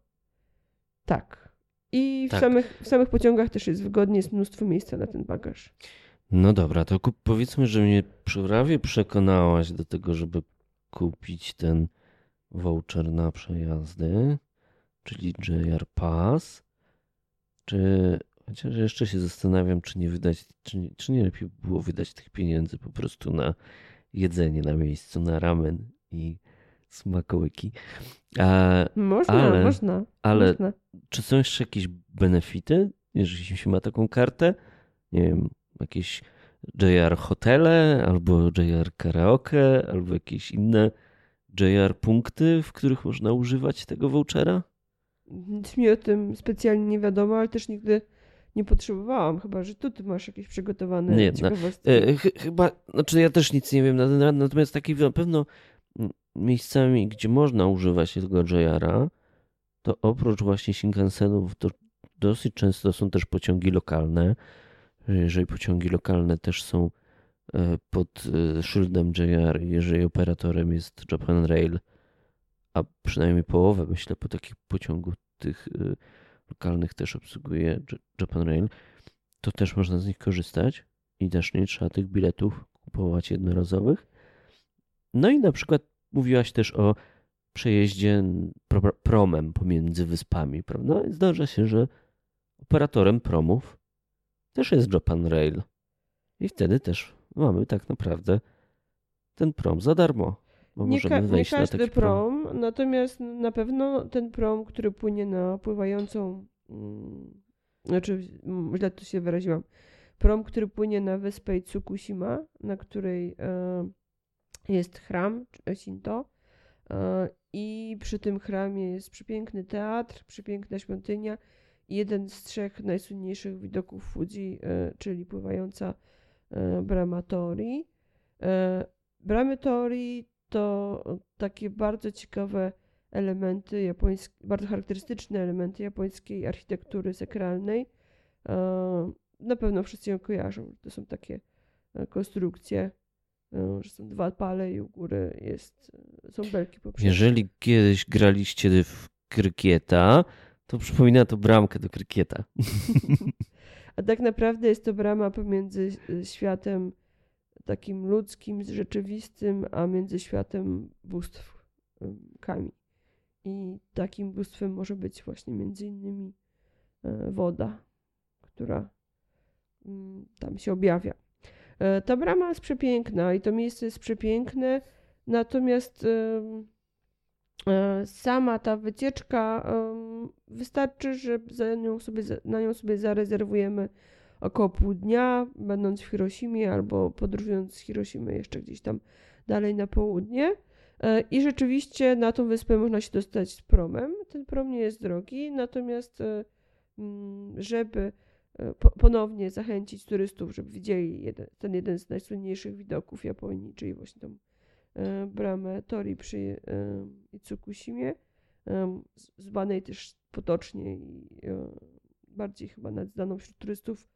Tak. I w, Tak. Samych, w samych pociągach też jest wygodnie, jest mnóstwo miejsca na ten bagaż. No dobra, to kup, powiedzmy, że mnie prawie przekonałaś do tego, żeby kupić ten voucher na przejazdy, czyli JR Pass. Czy Chociaż jeszcze się zastanawiam, czy nie wydać, czy nie, czy nie lepiej było wydać tych pieniędzy po prostu na jedzenie na miejscu, na ramen i smakołyki. A, Można, ale, można. ale można. czy są jeszcze jakieś benefity, jeżeli się ma taką kartę? Nie wiem, jakieś JR hotele, albo JR karaoke, albo jakieś inne JR punkty, w których można używać tego vouchera? Nic mi o tym specjalnie nie wiadomo, ale też nigdy nie potrzebowałam, chyba że tu ty masz jakieś przygotowane Nie, no, ciekawostki. E, ch- chyba, znaczy ja też nic nie wiem na ten temat, natomiast taki na pewno miejscami, gdzie można używać tego JR-a, to oprócz właśnie Shinkansenów, to dosyć często są też pociągi lokalne. Jeżeli pociągi lokalne też są e, pod e, szyldem JR, jeżeli operatorem jest Japan Rail, a przynajmniej połowę, myślę, po takich pociągów tych lokalnych też obsługuje Japan Rail, to też można z nich korzystać i też nie trzeba tych biletów kupować jednorazowych. No i na przykład mówiłaś też o przejeździe pro- promem pomiędzy wyspami, prawda? I Zdarza się, że operatorem promów też jest Japan Rail. I wtedy też mamy tak naprawdę ten prom za darmo. Bo nie, ka- nie każdy taki prom, natomiast na pewno ten prom, który płynie na pływającą, mm, znaczy mm, źle to się wyraziłam, prom, który płynie na wyspę Tsukushima, na której e, jest chram Shinto e, i przy tym chramie jest przepiękny teatr, przepiękna świątynia i jeden z trzech najsłynniejszych widoków Fuji, e, czyli pływająca brama Tori. Bramy Tori to takie bardzo ciekawe elementy japońskie, bardzo charakterystyczne elementy japońskiej architektury sakralnej. E, Na pewno wszyscy ją kojarzą. To są takie e, konstrukcje, e, że są dwa pale i u góry jest, e, są belki poprzeczne. Jeżeli kiedyś graliście w krykieta, to przypomina to bramkę do krykieta. A tak naprawdę jest to brama pomiędzy e, światem takim ludzkim, rzeczywistym, a między światem bóstw em, Kami. I takim bóstwem może być właśnie między innymi e, woda, która mm, tam się objawia. E, Ta brama jest przepiękna i to miejsce jest przepiękne, natomiast e, sama ta wycieczka wystarczy, że nią sobie, na nią sobie zarezerwujemy około pół dnia, będąc w Hiroshimie albo podróżując z Hiroshimy jeszcze gdzieś tam dalej na południe. E, I rzeczywiście na tą wyspę można się dostać z promem. Ten prom nie jest drogi, natomiast e, mm, żeby e, po- ponownie zachęcić turystów, żeby widzieli jeden, ten jeden z najsłynniejszych widoków Japonii, czyli właśnie tą bramę Tori przy Itsukushimie, zwanej też potocznie i bardziej chyba nawet znaną wśród turystów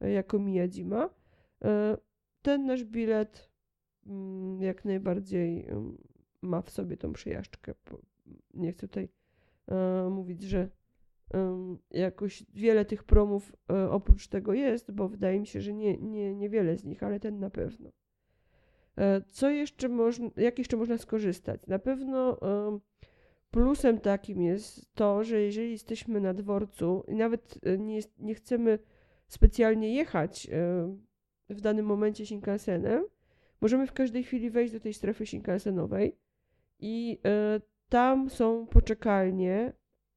jako Miyajima. E, Ten nasz bilet mm, jak najbardziej em, ma w sobie tą przejażdżkę. Nie chcę tutaj e, mówić, że jakoś wiele tych promów e, oprócz tego jest, bo wydaje mi się, że nie, nie, niewiele z nich, ale ten na pewno. E, Co jeszcze można, jak jeszcze można skorzystać? Na pewno em, plusem takim jest to, że jeżeli jesteśmy na dworcu i nawet e, nie, nie chcemy specjalnie jechać e, w danym momencie Shinkansenem, możemy w każdej chwili wejść do tej strefy Shinkansenowej i e, tam są poczekalnie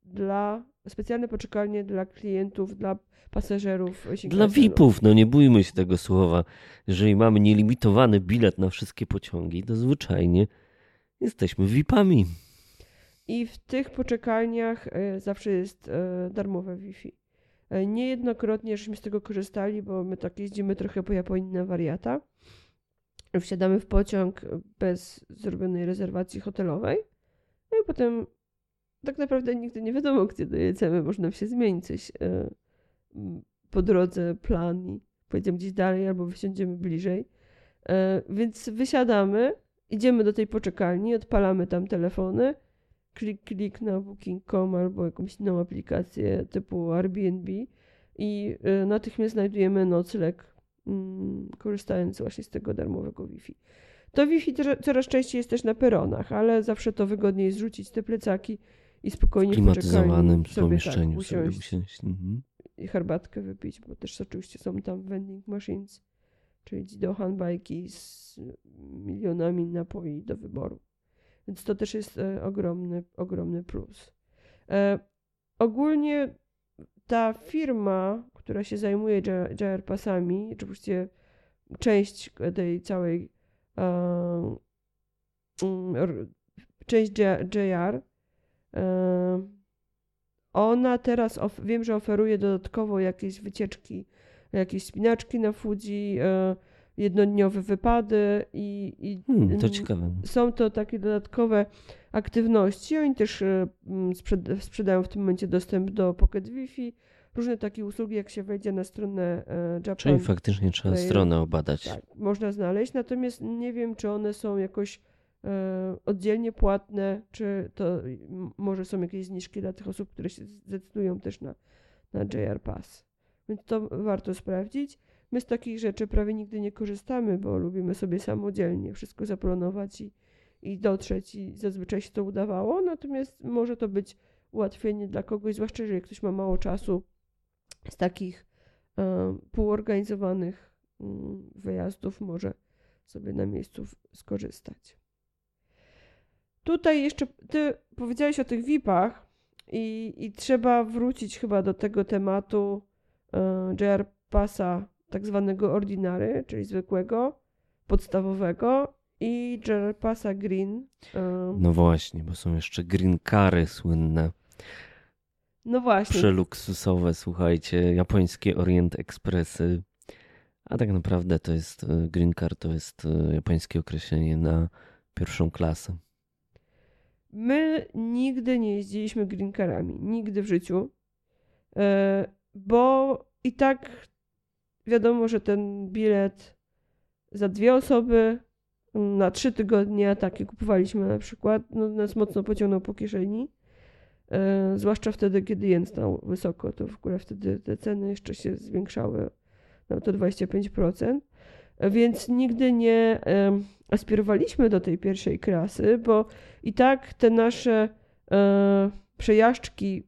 dla, specjalne poczekalnie dla klientów, dla pasażerów Shinkansenu. Dla VIP-ów, no nie bójmy się tego słowa. Jeżeli mamy nielimitowany bilet na wszystkie pociągi, to zwyczajnie jesteśmy VIP-ami. I w tych poczekalniach e, zawsze jest darmowe Wi-Fi. E, Niejednokrotnie żeśmy z tego korzystali, bo my tak jeździmy trochę po Japonii na wariata. Wsiadamy w pociąg bez zrobionej rezerwacji hotelowej. No i potem tak naprawdę nigdy nie wiadomo, gdzie dojedziemy. Można się zmienić coś e, po drodze, plan i pojedziemy gdzieś dalej albo wysiądziemy bliżej. E, Więc wysiadamy, idziemy do tej poczekalni, odpalamy tam telefony, klik, klik na booking.com albo jakąś inną aplikację typu Airbnb i y, natychmiast znajdujemy nocleg, mm, korzystając właśnie z tego darmowego Wi-Fi. To Wi-Fi coraz częściej jest też na peronach, ale zawsze to wygodniej jest rzucić te plecaki i spokojnie w klimatyzowanym sobie, pomieszczeniu tak, sobie usiąść. Mhm. herbatkę wypić, bo też oczywiście są tam vending machines, czyli Zidohan bajki z milionami napoi do wyboru. Więc to też jest e, ogromny, ogromny plus. E, ogólnie ta firma, która się zajmuje JR pasami, oczywiście część tej całej e, mm, część JR, ona teraz, wiem, że oferuje dodatkowo jakieś wycieczki, jakieś spinaczki na Fuji, jednodniowe wypady i, i hmm, to ciekawe. są to takie dodatkowe aktywności. Oni też e, sprzedają w tym momencie dostęp do Pocket Wi-Fi, różne takie usługi, jak się wejdzie na stronę e, Japan. Czyli faktycznie trzeba stronę obadać. Tak, można znaleźć, natomiast nie wiem, czy one są jakoś e, oddzielnie płatne, czy to może są jakieś zniżki dla tych osób, które się zdecydują też na, na JR Pass. Więc to warto sprawdzić. My z takich rzeczy prawie nigdy nie korzystamy, bo lubimy sobie samodzielnie wszystko zaplanować i, i dotrzeć i zazwyczaj się to udawało. Natomiast może to być ułatwienie dla kogoś, zwłaszcza jeżeli ktoś ma mało czasu z takich um, półorganizowanych um, wyjazdów może sobie na miejscu skorzystać. Tutaj jeszcze ty powiedziałeś o tych VIP-ach i, i trzeba wrócić chyba do tego tematu um, JR Passa tak zwanego ordinary, czyli zwykłego, podstawowego i JR Passa Green. No właśnie, bo są jeszcze green cary słynne. No właśnie. Przeluksusowe, słuchajcie, japońskie Orient Expressy. A tak naprawdę to jest e, green card, to jest e, japońskie określenie na pierwszą klasę. My nigdy nie jeździliśmy green carami, nigdy w życiu, e, bo i tak wiadomo, że ten bilet za dwie osoby na trzy tygodnie, takie kupowaliśmy na przykład, no, nas mocno pociągnął po kieszeni. E, zwłaszcza wtedy, kiedy jen stał wysoko, to w ogóle wtedy te ceny jeszcze się zwiększały nawet o 25%. E, więc nigdy nie aspirowaliśmy do tej pierwszej klasy, bo i tak te nasze e, przejażdżki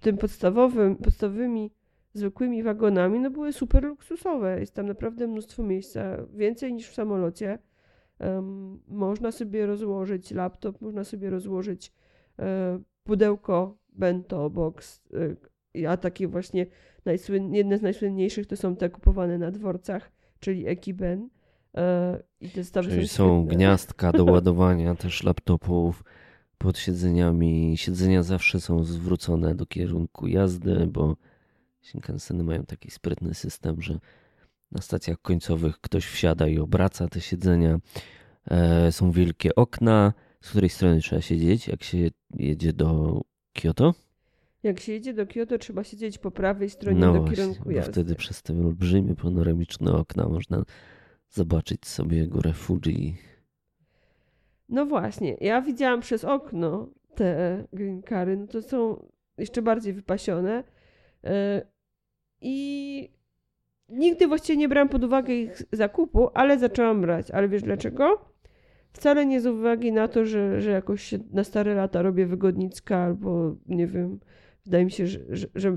tym podstawowym, podstawowymi zwykłymi wagonami no były super luksusowe. Jest tam naprawdę mnóstwo miejsca, więcej niż w samolocie. Um, można sobie rozłożyć laptop, można sobie rozłożyć e, pudełko bento box, y, a takie właśnie najsłyn, jedne z najsłynniejszych to są te kupowane na dworcach, czyli Ekiben. E, I te czyli są, są gniazdka do ładowania też laptopów pod siedzeniami. Siedzenia zawsze są zwrócone do kierunku jazdy, bo Shinkanseny mają taki sprytny system, że na stacjach końcowych ktoś wsiada i obraca te siedzenia. E, są wielkie okna, z której strony trzeba siedzieć, jak się jedzie do Kyoto? Jak się jedzie do Kyoto, trzeba siedzieć po prawej stronie no do właśnie, kierunku jazdy. wtedy przez te olbrzymie panoramiczne okna można zobaczyć sobie górę Fuji. No właśnie, ja widziałam przez okno te green cary, no to są jeszcze bardziej wypasione e, i nigdy właściwie nie brałam pod uwagę ich zakupu, ale zaczęłam brać. Ale wiesz dlaczego? Wcale nie z uwagi na to, że, że jakoś na stare lata robię wygodnicka albo nie wiem, wydaje mi się, że, że, że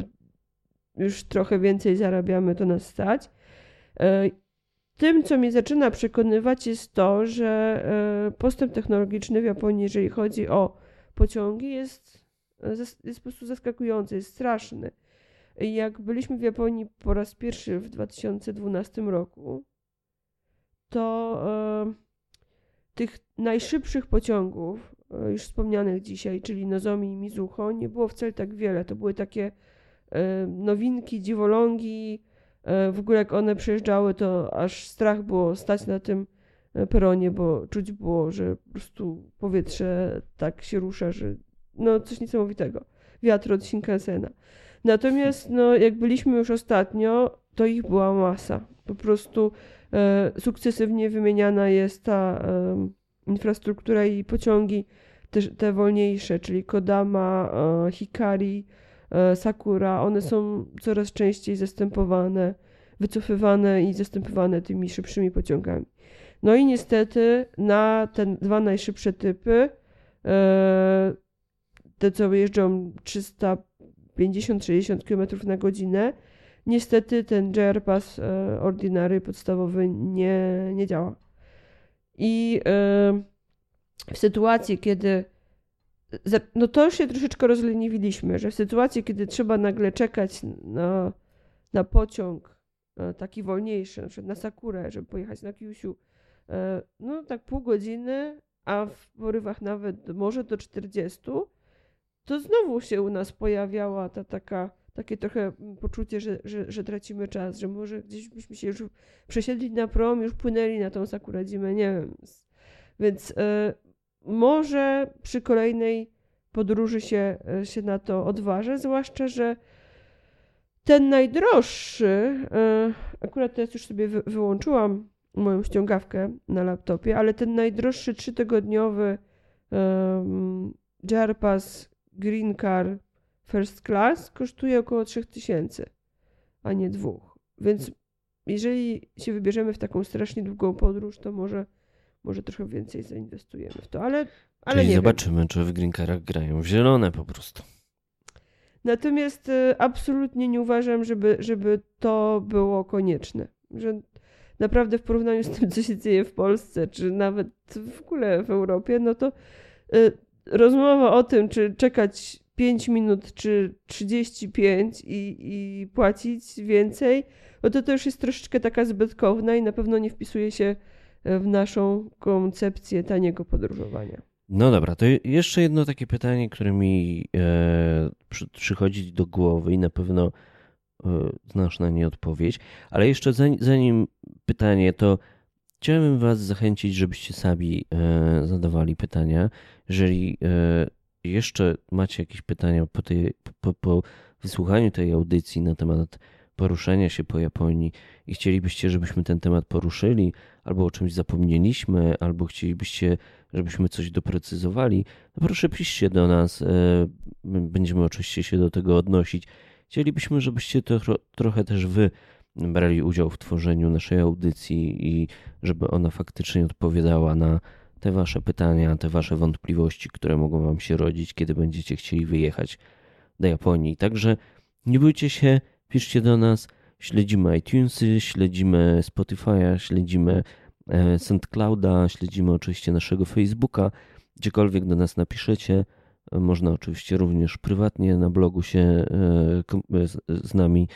już trochę więcej zarabiamy, to nas stać. E, tym, co mnie zaczyna przekonywać, jest to, że e, postęp technologiczny w Japonii, jeżeli chodzi o pociągi, jest, jest po prostu zaskakujący, jest straszny. Jak byliśmy w Japonii po raz pierwszy w 2012 roku, to e, tych najszybszych pociągów, e, już wspomnianych dzisiaj, czyli Nozomi i Mizuho, nie było wcale tak wiele. To były takie e, nowinki, dziwolągi. W ogóle jak one przejeżdżały, to aż strach było stać na tym peronie, bo czuć było, że po prostu powietrze tak się rusza, że no coś niesamowitego. Wiatr od Shinkansena. Natomiast no, jak byliśmy już ostatnio, to ich była masa. Po prostu E, sukcesywnie wymieniana jest ta infrastruktura i pociągi te, te wolniejsze, czyli Kodama, e, Hikari, e, Sakura, one są coraz częściej zastępowane, wycofywane i zastępowane tymi szybszymi pociągami. No i niestety na te dwa najszybsze typy, te co jeżdżą 300 50-60 km na godzinę. Niestety ten JR Pass e, Ordinary podstawowy nie, nie działa. I e, w sytuacji, kiedy no to się troszeczkę rozleniwiliśmy, że w sytuacji, kiedy trzeba nagle czekać na, na pociąg e, taki wolniejszy, na przykład na Sakurę, żeby pojechać na Kyushu, no tak pół godziny, a w porywach nawet może do 40, to znowu się u nas pojawiała ta taka, takie trochę poczucie, że, że, że tracimy czas, że może gdzieś byśmy się już przesiedli na prom, już płynęli na tą Sakuradzimę, nie wiem. Więc y, może przy kolejnej podróży się, e, się na to odważę, zwłaszcza, że ten najdroższy, y, akurat teraz już sobie wy, wyłączyłam moją ściągawkę na laptopie, ale ten najdroższy trzytygodniowy um, Jarpas Green Car First Class kosztuje około 3000, a nie dwóch. Więc jeżeli się wybierzemy w taką strasznie długą podróż, to może, może trochę więcej zainwestujemy w to, ale, ale Czyli nie zobaczymy, wiem. czy w Green Carach grają w zielone po prostu. Natomiast y, absolutnie nie uważam, żeby, żeby to było konieczne. Że naprawdę w porównaniu z tym, co się dzieje w Polsce, czy nawet w ogóle w Europie, no to y, rozmowa o tym, czy czekać 5 minut, czy 35 i, i płacić więcej, no to już jest troszeczkę taka zbytkowna i na pewno nie wpisuje się w naszą koncepcję taniego podróżowania. No dobra, to jeszcze jedno takie pytanie, które mi e, przy, przychodzi do głowy i na pewno e, znasz na nie odpowiedź, ale jeszcze zanim, zanim pytanie, to chciałbym Was zachęcić, żebyście sami e, zadawali pytania. Jeżeli e, jeszcze macie jakieś pytania po, tej, po, po wysłuchaniu tej audycji na temat poruszania się po Japonii i chcielibyście, żebyśmy ten temat poruszyli, albo o czymś zapomnieliśmy, albo chcielibyście, żebyśmy coś doprecyzowali, to proszę piszcie do nas. E, będziemy oczywiście się do tego odnosić. Chcielibyśmy, żebyście to, trochę też wy brali udział w tworzeniu naszej audycji i żeby ona faktycznie odpowiadała na te wasze pytania, te wasze wątpliwości, które mogą wam się rodzić, kiedy będziecie chcieli wyjechać do Japonii. Także nie bójcie się, piszcie do nas, śledzimy iTunesy, śledzimy Spotify'a, śledzimy e, SoundClouda, śledzimy oczywiście naszego Facebooka, gdziekolwiek do nas napiszecie. Można oczywiście również prywatnie na blogu się e, z nami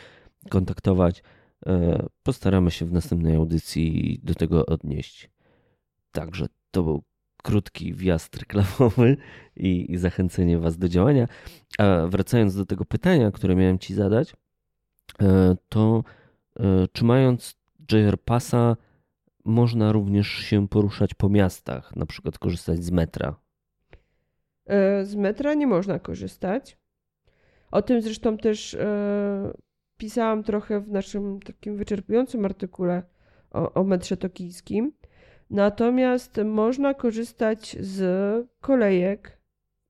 kontaktować. E, postaramy się w następnej audycji do tego odnieść. Także to był krótki wjazd reklamowy i, zachęcenie Was do działania. A wracając do tego pytania, które miałem Ci zadać, e, to e, czy mając JR Passa można również się poruszać po miastach, na przykład korzystać z metra? Z metra nie można korzystać. O tym zresztą też pisałam trochę w naszym takim wyczerpującym artykule o, o metrze tokijskim. Natomiast można korzystać z kolejek,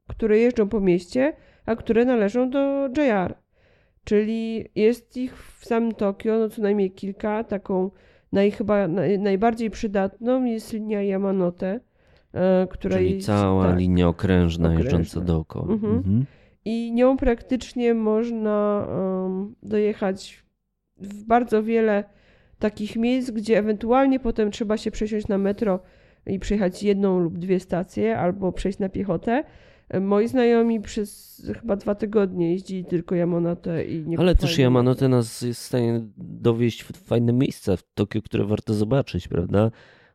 które jeżdżą po mieście, a które należą do JR. Czyli jest ich w samym Tokio no co najmniej kilka. Taką naj, chyba naj, najbardziej przydatną jest linia Yamanote, e, która Czyli jest, cała tak, linia okrężna, okrężna jeżdżąca dookoła. Mhm. Mhm i nią praktycznie można dojechać w bardzo wiele takich miejsc, gdzie ewentualnie potem trzeba się przesiąść na metro i przejechać jedną lub dwie stacje, albo przejść na piechotę. Moi znajomi przez chyba dwa tygodnie jeździli tylko Yamanote i nie Ale też Yamanote nas jest w stanie dowieść w fajne miejsca w Tokio, które warto zobaczyć, prawda?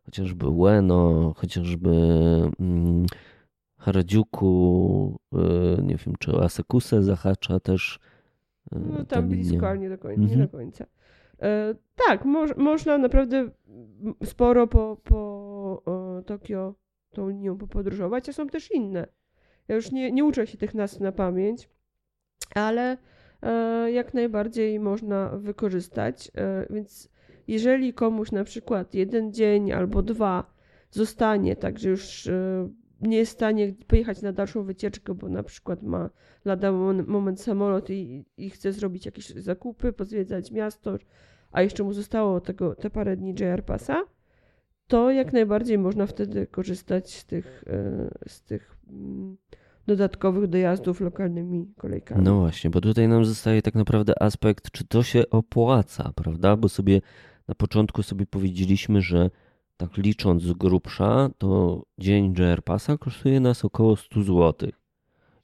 Chociażby Ueno, chociażby Harajuku, e, nie wiem, czy Asekusę zahacza też. E, no tam blisko, ale nie do końca. Mhm. Nie do końca. E, tak, mo można naprawdę sporo po, po Tokio tą linią popodróżować, a są też inne. Ja już nie, nie uczę się tych nazw na pamięć, ale e, jak najbardziej można wykorzystać. E, więc jeżeli komuś na przykład jeden dzień albo dwa zostanie, tak, że już nie jest w stanie pojechać na dalszą wycieczkę, bo na przykład ma lada moment samolot i, i chce zrobić jakieś zakupy, pozwiedzać miasto, a jeszcze mu zostało tego, te parę dni JR Passa, to jak najbardziej można wtedy korzystać z tych, e, z tych mm, dodatkowych dojazdów lokalnymi kolejkami. No właśnie, bo tutaj nam zostaje tak naprawdę aspekt, czy to się opłaca, prawda? Bo sobie na początku sobie powiedzieliśmy, że tak licząc z grubsza, to dzień JR Passa kosztuje nas około 100 zł.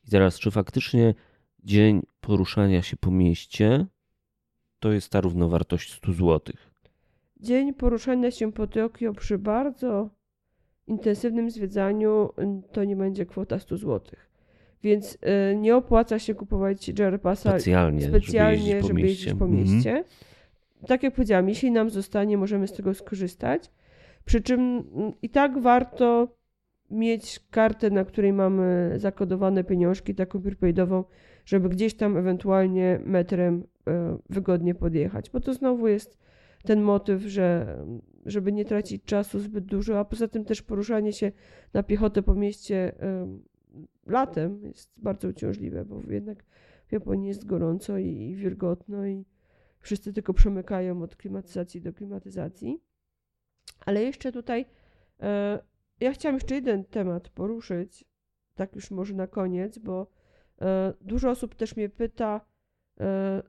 I teraz, czy faktycznie dzień poruszania się po mieście to jest ta równowartość 100 zł? Dzień poruszania się po Tokio przy bardzo intensywnym zwiedzaniu to nie będzie kwota 100 zł. Więc y, nie opłaca się kupować JR Passa specjalnie, specjalnie żeby jeździć jeździć po po mieście. mieście. Mhm. Tak jak powiedziałam, jeśli nam zostanie, możemy z tego skorzystać. Przy czym mm, i tak warto mieć kartę, na której mamy zakodowane pieniążki, taką prepaidową, żeby gdzieś tam ewentualnie metrem e, wygodnie podjechać. Bo to znowu jest ten motyw, że żeby nie tracić czasu zbyt dużo, a poza tym też poruszanie się na piechotę po mieście e, latem jest bardzo uciążliwe, bo jednak w Japonii jest gorąco i, wilgotno i wszyscy tylko przemykają od klimatyzacji do klimatyzacji. Ale jeszcze tutaj e, ja chciałam jeszcze jeden temat poruszyć, tak już może na koniec, bo e, dużo osób też mnie pyta, e,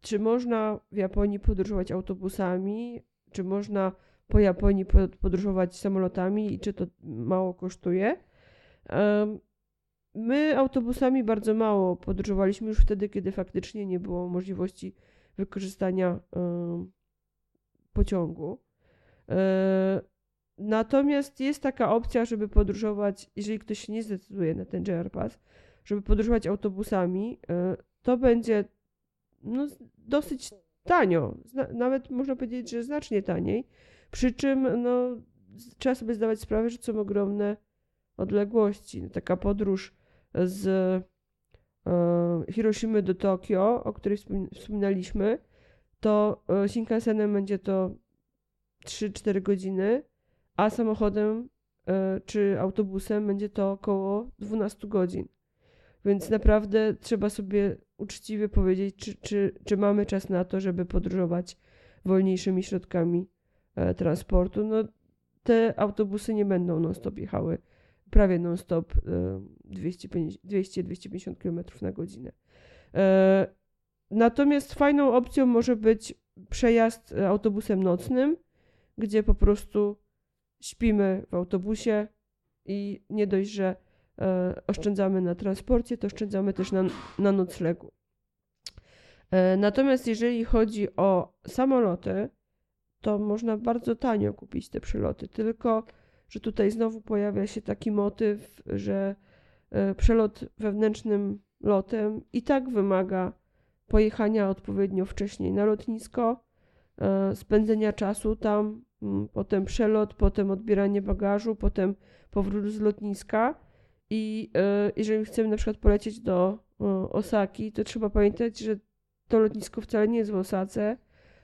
czy można w Japonii podróżować autobusami, czy można po Japonii po- podróżować samolotami i czy to mało kosztuje. My autobusami bardzo mało podróżowaliśmy już wtedy, kiedy faktycznie nie było możliwości wykorzystania pociągu. E, Natomiast jest taka opcja, żeby podróżować, jeżeli ktoś się nie zdecyduje na ten JR Pass, żeby podróżować autobusami, e, to będzie no, dosyć tanio. Nawet można powiedzieć, że znacznie taniej. Przy czym no, trzeba sobie zdawać sprawę, że są ogromne odległości. No, Taka podróż z e, Hiroshimy do Tokio, o której wspomin- wspominaliśmy, to Shinkansenem będzie to 3-4 godziny, a samochodem e, czy autobusem będzie to około 12 godzin. Więc naprawdę trzeba sobie uczciwie powiedzieć, czy, czy, czy mamy czas na to, żeby podróżować wolniejszymi środkami e, transportu. No, te autobusy nie będą non-stop jechały prawie non-stop e, 200-250 km na godzinę. E, Natomiast fajną opcją może być przejazd e, autobusem nocnym, gdzie po prostu śpimy w autobusie i nie dość, że e, oszczędzamy na transporcie, to oszczędzamy też na, na noclegu. E, natomiast jeżeli chodzi o samoloty, to można bardzo tanio kupić te przeloty, tylko że tutaj znowu pojawia się taki motyw, że e, przelot wewnętrznym lotem i tak wymaga pojechania odpowiednio wcześniej na lotnisko, spędzenia czasu tam, mm, potem przelot, potem odbieranie bagażu, potem powrót z lotniska. I e, jeżeli chcemy na przykład polecieć do e, Osaki, to trzeba pamiętać, że to lotnisko wcale nie jest w Osace,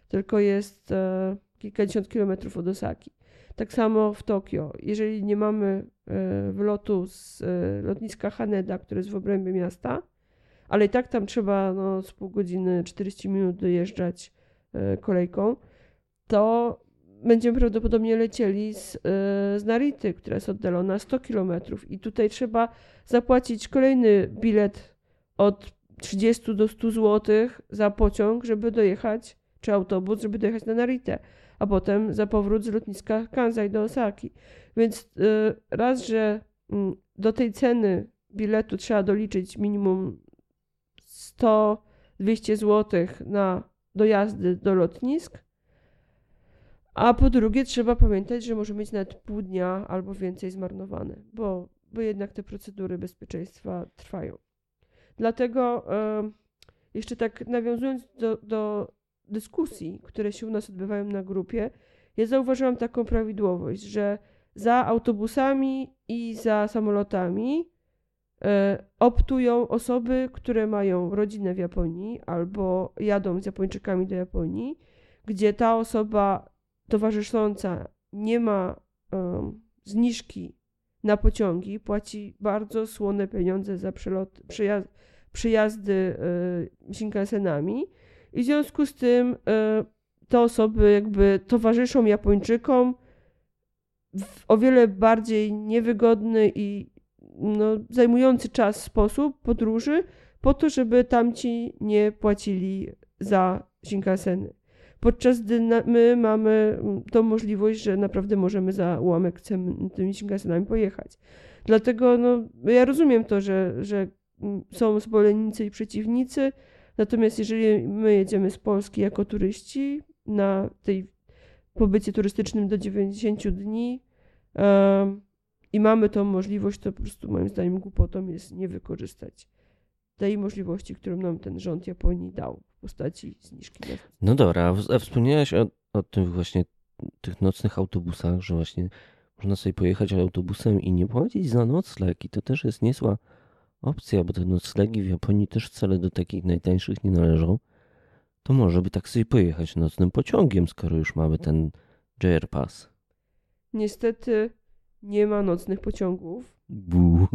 tylko jest e, kilkadziesiąt kilometrów od Osaki. Tak samo w Tokio. Jeżeli nie mamy e, wylotu z e, lotniska Haneda, które jest w obrębie miasta, ale i tak tam trzeba no, z pół godziny, 40 minut dojeżdżać e, kolejką, to będziemy prawdopodobnie lecieli z, e, z Narity, która jest oddalona 100 km. I tutaj trzeba zapłacić kolejny bilet od 30 do 100 zł za pociąg, żeby dojechać, czy autobus, żeby dojechać na Naritę, a potem za powrót z lotniska Kansai do Osaki. Więc e, raz, że mm, do tej ceny biletu trzeba doliczyć minimum 100-200 zł na dojazdy do lotnisk. A po drugie, trzeba pamiętać, że może mieć nawet pół dnia albo więcej zmarnowane, bo, bo jednak te procedury bezpieczeństwa trwają. Dlatego jeszcze tak nawiązując do, do dyskusji, które się u nas odbywają na grupie, ja zauważyłam taką prawidłowość, że za autobusami i za samolotami optują osoby, które mają rodzinę w Japonii albo jadą z Japończykami do Japonii, gdzie ta osoba towarzysząca nie ma em, zniżki na pociągi, płaci bardzo słone pieniądze za przelot, przyjazd, przyjazdy e, Shinkansenami. I w związku z tym e, te osoby jakby towarzyszą Japończykom w o wiele bardziej niewygodny i no, zajmujący czas sposób podróży, po to, żeby tamci nie płacili za Shinkanseny. Podczas gdy my mamy tą możliwość, że naprawdę możemy za ułamek tymi Shinkansenami pojechać. Dlatego no, ja rozumiem to, że, że są zwolennicy i przeciwnicy, natomiast jeżeli my jedziemy z Polski jako turyści na tej pobycie turystycznym do 90 dni i mamy tą możliwość, to po prostu moim zdaniem głupotą jest nie wykorzystać tej możliwości, którą nam ten rząd Japonii dał w postaci zniżki. No dobra, a wspomniałaś o, o tym właśnie tych nocnych autobusach, że właśnie można sobie pojechać autobusem i nie płacić za nocleg i to też jest niezła opcja, bo te noclegi w Japonii też wcale do takich najtańszych nie należą. To może by tak sobie pojechać nocnym pociągiem, skoro już mamy ten JR Pass. Niestety nie ma nocnych pociągów. Bu.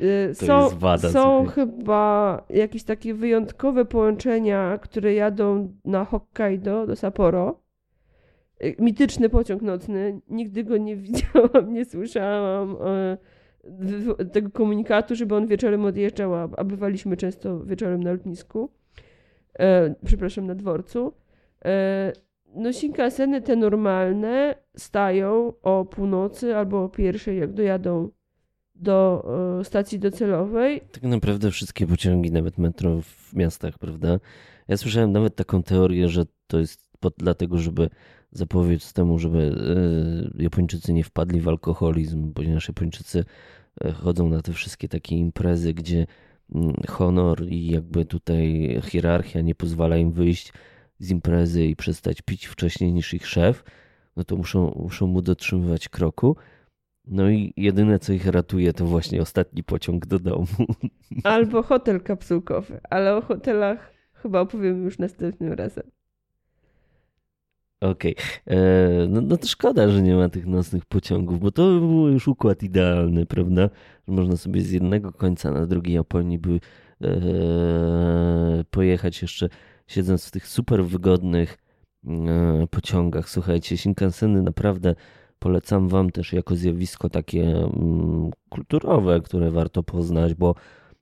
Y, są, wada, są chyba jakieś takie wyjątkowe połączenia, które jadą na Hokkaido do Sapporo. Y, mityczny pociąg nocny. Nigdy go nie widziałam, nie słyszałam e, tego komunikatu, żeby on wieczorem odjeżdżał, a bywaliśmy często wieczorem na lotnisku. E, przepraszam, na dworcu. E, no Shinkanseny te normalne stają o północy albo o pierwszej, jak dojadą do e, stacji docelowej. Tak naprawdę wszystkie pociągi, nawet metro w miastach, prawda? Ja słyszałem nawet taką teorię, że to jest pod, dlatego, żeby zapobiec temu, żeby y, Japończycy nie wpadli w alkoholizm, ponieważ Japończycy e, chodzą na te wszystkie takie imprezy, gdzie y, honor i jakby tutaj hierarchia nie pozwala im wyjść z imprezy i przestać pić wcześniej niż ich szef, no to muszą, muszą mu dotrzymywać kroku. No i jedyne, co ich ratuje, to właśnie ostatni pociąg do domu. Albo hotel kapsułkowy, ale o hotelach chyba opowiem już następnym razem. Okej. Okay. E, no, no to szkoda, że nie ma tych nocnych pociągów, bo to był już układ idealny, prawda? Że można sobie z jednego końca na drugi Japonii by e, pojechać jeszcze siedząc w tych super wygodnych e, pociągach. Słuchajcie, Shinkanseny naprawdę polecam wam też jako zjawisko takie mm, kulturowe, które warto poznać, bo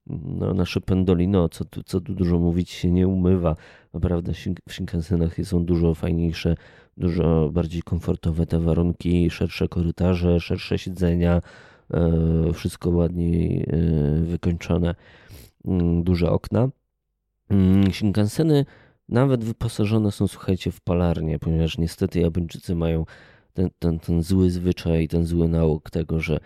no, nasze pendolino, co tu, co tu dużo mówić, się nie umywa. Naprawdę w Shinkansenach są dużo fajniejsze, dużo bardziej komfortowe te warunki, szersze korytarze, szersze siedzenia, e, wszystko ładniej e, wykończone, mm, duże okna. Mm, Shinkanseny nawet wyposażone są, słuchajcie, w palarnie, ponieważ niestety Japończycy mają ten, ten, ten zły zwyczaj, ten zły nauk tego, że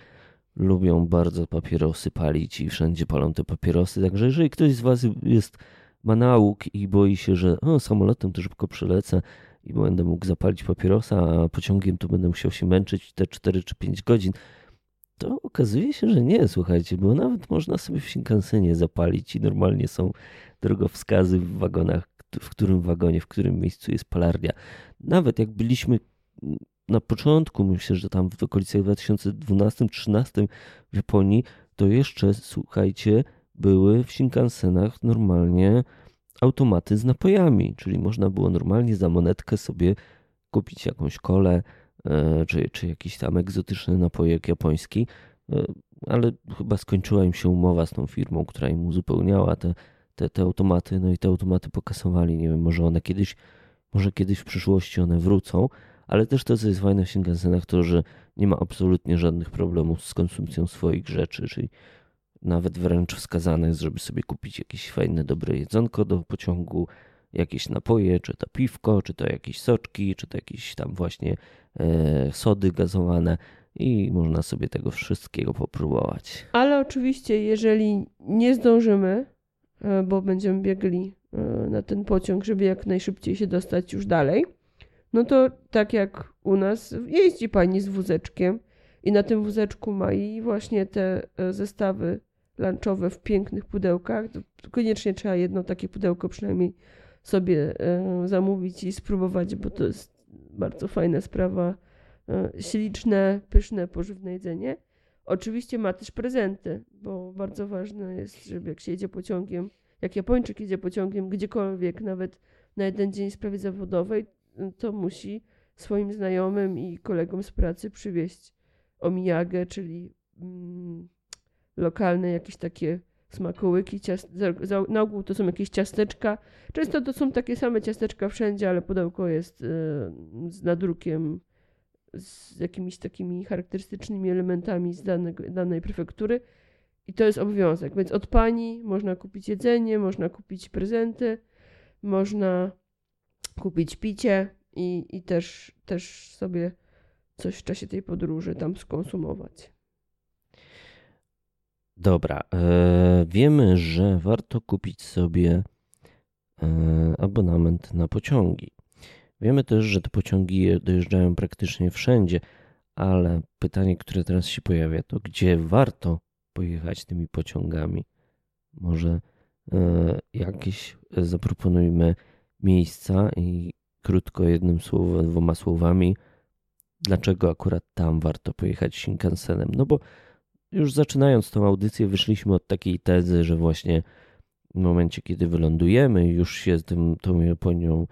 lubią bardzo papierosy palić i wszędzie palą te papierosy. Także jeżeli ktoś z Was jest, ma nauk i boi się, że o, samolotem to szybko przelecę i będę mógł zapalić papierosa, a pociągiem to będę musiał się męczyć te 4 czy 5 godzin, to okazuje się, że nie, słuchajcie, bo nawet można sobie w Shinkansenie zapalić i normalnie są drogowskazy w wagonach, w którym wagonie, w którym miejscu jest palarnia. Nawet jak byliśmy na początku, myślę, że tam w okolicach 2012-2013 w Japonii, to jeszcze, słuchajcie, były w Shinkansenach normalnie automaty z napojami, czyli można było normalnie za monetkę sobie kupić jakąś kolę, czy, czy jakiś tam egzotyczny napojek japoński, e, ale chyba skończyła im się umowa z tą firmą, która im uzupełniała te, te, te automaty, no i te automaty pokasowali, nie wiem, może one kiedyś, może kiedyś w przyszłości one wrócą, ale też to, co jest fajne w Shinkansenach, to, że nie ma absolutnie żadnych problemów z konsumpcją swoich rzeczy, czyli nawet wręcz wskazane jest, żeby sobie kupić jakieś fajne, dobre jedzonko do pociągu, jakieś napoje, czy to piwko, czy to jakieś soczki, czy to jakieś tam właśnie e, sody gazowane i można sobie tego wszystkiego popróbować. Ale oczywiście, jeżeli nie zdążymy, e, bo będziemy biegli e, na ten pociąg, żeby jak najszybciej się dostać już dalej, no to tak jak u nas jeździ pani z wózeczkiem i na tym wózeczku ma i właśnie te zestawy lunchowe w pięknych pudełkach. Koniecznie trzeba jedno takie pudełko przynajmniej sobie e, zamówić i spróbować, bo to jest bardzo fajna sprawa. E, śliczne, pyszne, pożywne jedzenie. Oczywiście ma też prezenty, bo bardzo ważne jest, żeby jak się jedzie pociągiem, jak Japończyk jedzie pociągiem gdziekolwiek, nawet na jeden dzień sprawy zawodowej, to musi swoim znajomym i kolegom z pracy przywieźć omijagę, czyli mm, lokalne, jakieś takie smakołyki, na ogół to są jakieś ciasteczka. Często to są takie same ciasteczka wszędzie, ale pudełko jest y, z nadrukiem, z jakimiś takimi charakterystycznymi elementami z danego, danej prefektury. I to jest obowiązek. Więc od pani można kupić jedzenie, można kupić prezenty, można kupić picie i, i też, też sobie coś w czasie tej podróży tam skonsumować. Dobra, e, wiemy, że warto kupić sobie e, abonament na pociągi. Wiemy też, że te pociągi dojeżdżają praktycznie wszędzie, ale pytanie, które teraz się pojawia, to gdzie warto pojechać tymi pociągami? Może e, jakieś zaproponujmy miejsca i krótko jednym słowem, dwoma słowami, dlaczego akurat tam warto pojechać Shinkansenem? No bo już zaczynając tą audycję, wyszliśmy od takiej tezy, że właśnie w momencie, kiedy wylądujemy, już się z tym, tą Japonią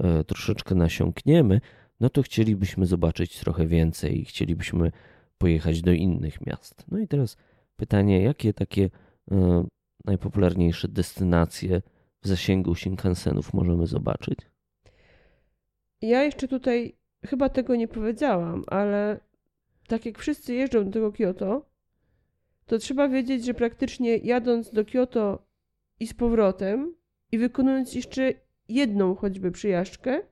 e, troszeczkę nasiąkniemy, no to chcielibyśmy zobaczyć trochę więcej i chcielibyśmy pojechać do innych miast. No i teraz pytanie, jakie takie e, najpopularniejsze destynacje w zasięgu Shinkansenów możemy zobaczyć? Ja jeszcze tutaj chyba tego nie powiedziałam, ale tak jak wszyscy jeżdżą do tego Kyoto, to trzeba wiedzieć, że praktycznie jadąc do Kyoto i z powrotem i wykonując jeszcze jedną choćby przyjażdżkę,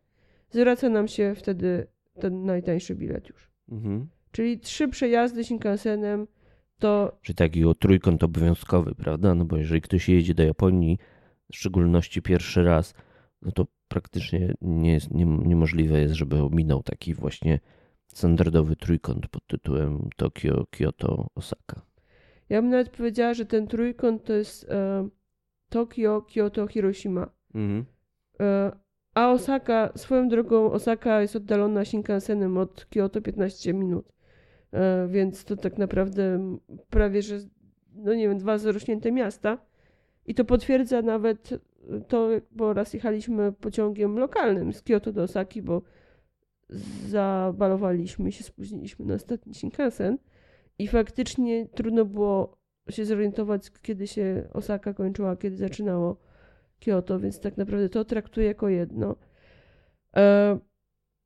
zwraca nam się wtedy ten najtańszy bilet już. Mhm. Czyli trzy przejazdy Shinkansenem to... Czyli taki o trójkąt obowiązkowy, prawda? No bo jeżeli ktoś jedzie do Japonii, w szczególności pierwszy raz, no to praktycznie nie jest, nie, niemożliwe jest, żeby ominął taki właśnie standardowy trójkąt pod tytułem Tokio, Kyoto, Osaka. Ja bym nawet powiedziała, że ten trójkąt to jest e, Tokio, Kyoto, Hiroshima. Mhm. E, a Osaka, swoją drogą, Osaka jest oddalona Shinkansenem od Kyoto 15 minut. E, więc to tak naprawdę prawie, że no nie wiem, dwa zarośnięte miasta. I to potwierdza nawet to, bo raz jechaliśmy pociągiem lokalnym z Kyoto do Osaki, bo zabalowaliśmy się, spóźniliśmy na ostatni Shinkansen i faktycznie trudno było się zorientować, kiedy się Osaka kończyła, kiedy zaczynało Kyoto, więc tak naprawdę to traktuję jako jedno. E,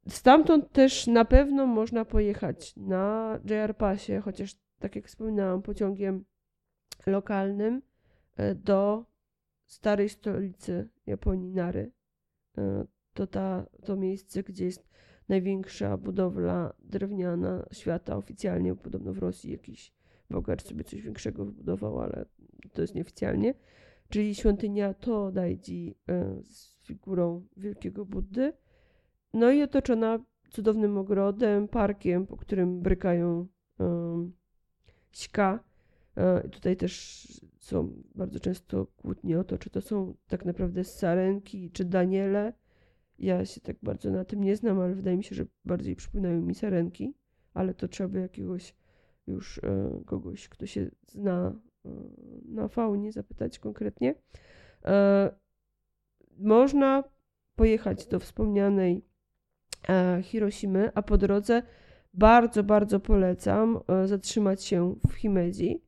stamtąd też na pewno można pojechać na JR Passie, chociaż tak jak wspominałam, pociągiem lokalnym e, do starej stolicy Japonii, Nary. E, to ta, to miejsce, gdzie jest największa budowla drewniana świata oficjalnie, podobno w Rosji jakiś bogacz sobie coś większego wybudował, ale to jest nieoficjalnie, czyli świątynia To Daiji e, z figurą wielkiego Buddy, no i otoczona cudownym ogrodem, parkiem, po którym brykają um, śka. E, tutaj też są bardzo często kłótnie o to, czy to są tak naprawdę sarenki, czy daniele, ja się tak bardzo na tym nie znam, ale wydaje mi się, że bardziej przypominają mi sarenki, ale to trzeba by jakiegoś już e, kogoś, kto się zna e, na faunie, zapytać konkretnie. E, można pojechać do wspomnianej Hiroshimy, a po drodze bardzo, bardzo polecam zatrzymać się w Himeji.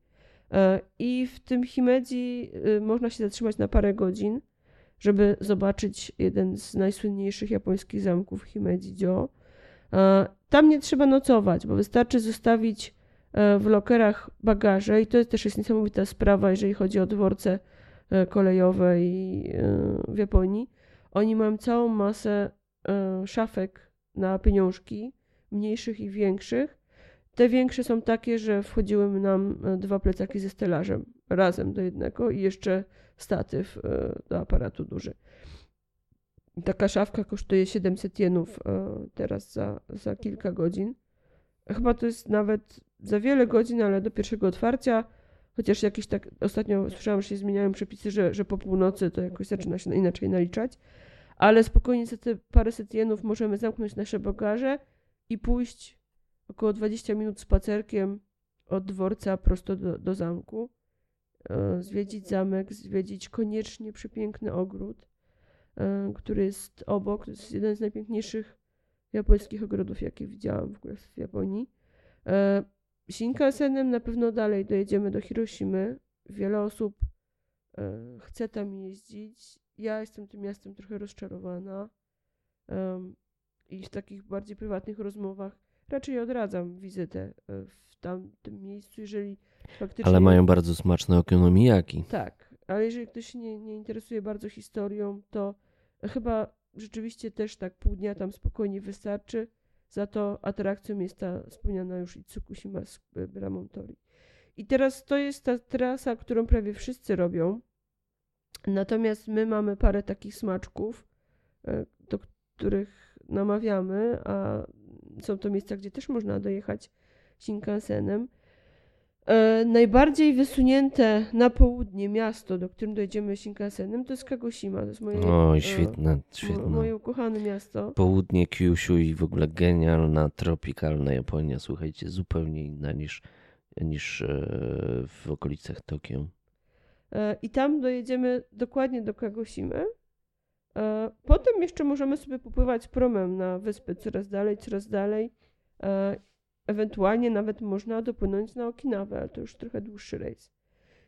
I w tym Himeji można się zatrzymać na parę godzin żeby zobaczyć jeden z najsłynniejszych japońskich zamków Himeji-jo. E, tam nie trzeba nocować, bo wystarczy zostawić e, w lokerach bagaże i to też jest niesamowita sprawa, jeżeli chodzi o dworce e, kolejowe w Japonii. Oni mają całą masę szafek na pieniążki, mniejszych i większych. Te większe są takie, że wchodziły nam dwa plecaki ze stelażem razem do jednego i jeszcze statyw e, do aparatu duży. Taka szafka kosztuje 700 jenów e, teraz za, za kilka godzin. Chyba to jest nawet za wiele godzin, ale do pierwszego otwarcia, chociaż jakieś tak, ostatnio słyszałam, że się zmieniają przepisy, że, że po północy to jakoś zaczyna się inaczej naliczać, ale spokojnie za te paręset jenów możemy zamknąć nasze bagaże i pójść około 20 minut spacerkiem od dworca prosto do, do zamku. E, zwiedzić zamek, zwiedzić koniecznie przepiękny ogród, e, który jest obok. To jest jeden z najpiękniejszych japońskich ogrodów, jakie widziałam w ogóle w Japonii. E, Shinkansenem na pewno dalej dojedziemy do Hiroshimy. Wiele osób chce tam jeździć. Ja jestem tym miastem trochę rozczarowana. I w takich bardziej prywatnych rozmowach raczej odradzam wizytę e, w tamtym miejscu, jeżeli faktycznie... Ale mają bardzo smaczne okonomiyaki. Tak, ale jeżeli ktoś się nie, nie interesuje bardzo historią, to chyba rzeczywiście też tak pół dnia tam spokojnie wystarczy. Za to atrakcją jest ta wspomniana już Itsukushima z bramą Tori. I teraz to jest ta trasa, którą prawie wszyscy robią. Natomiast my mamy parę takich smaczków, e, do których namawiamy, a są to miejsca, gdzie też można dojechać Shinkansenem. E, najbardziej wysunięte na południe miasto, do którym dojdziemy Shinkansenem, to jest Kagoshima. To jest moje, Oj, świetne, e, świetne. Moje ukochane miasto. Południe Kyushu i w ogóle genialna, tropikalna Japonia. Słuchajcie, zupełnie inna niż, niż e, w okolicach Tokio. E, I tam dojedziemy dokładnie do Kagoshimy. E, potem jeszcze możemy sobie popływać promem na wyspę coraz dalej, coraz dalej. E, ewentualnie nawet można dopłynąć na Okinawę, ale to już trochę dłuższy rejs.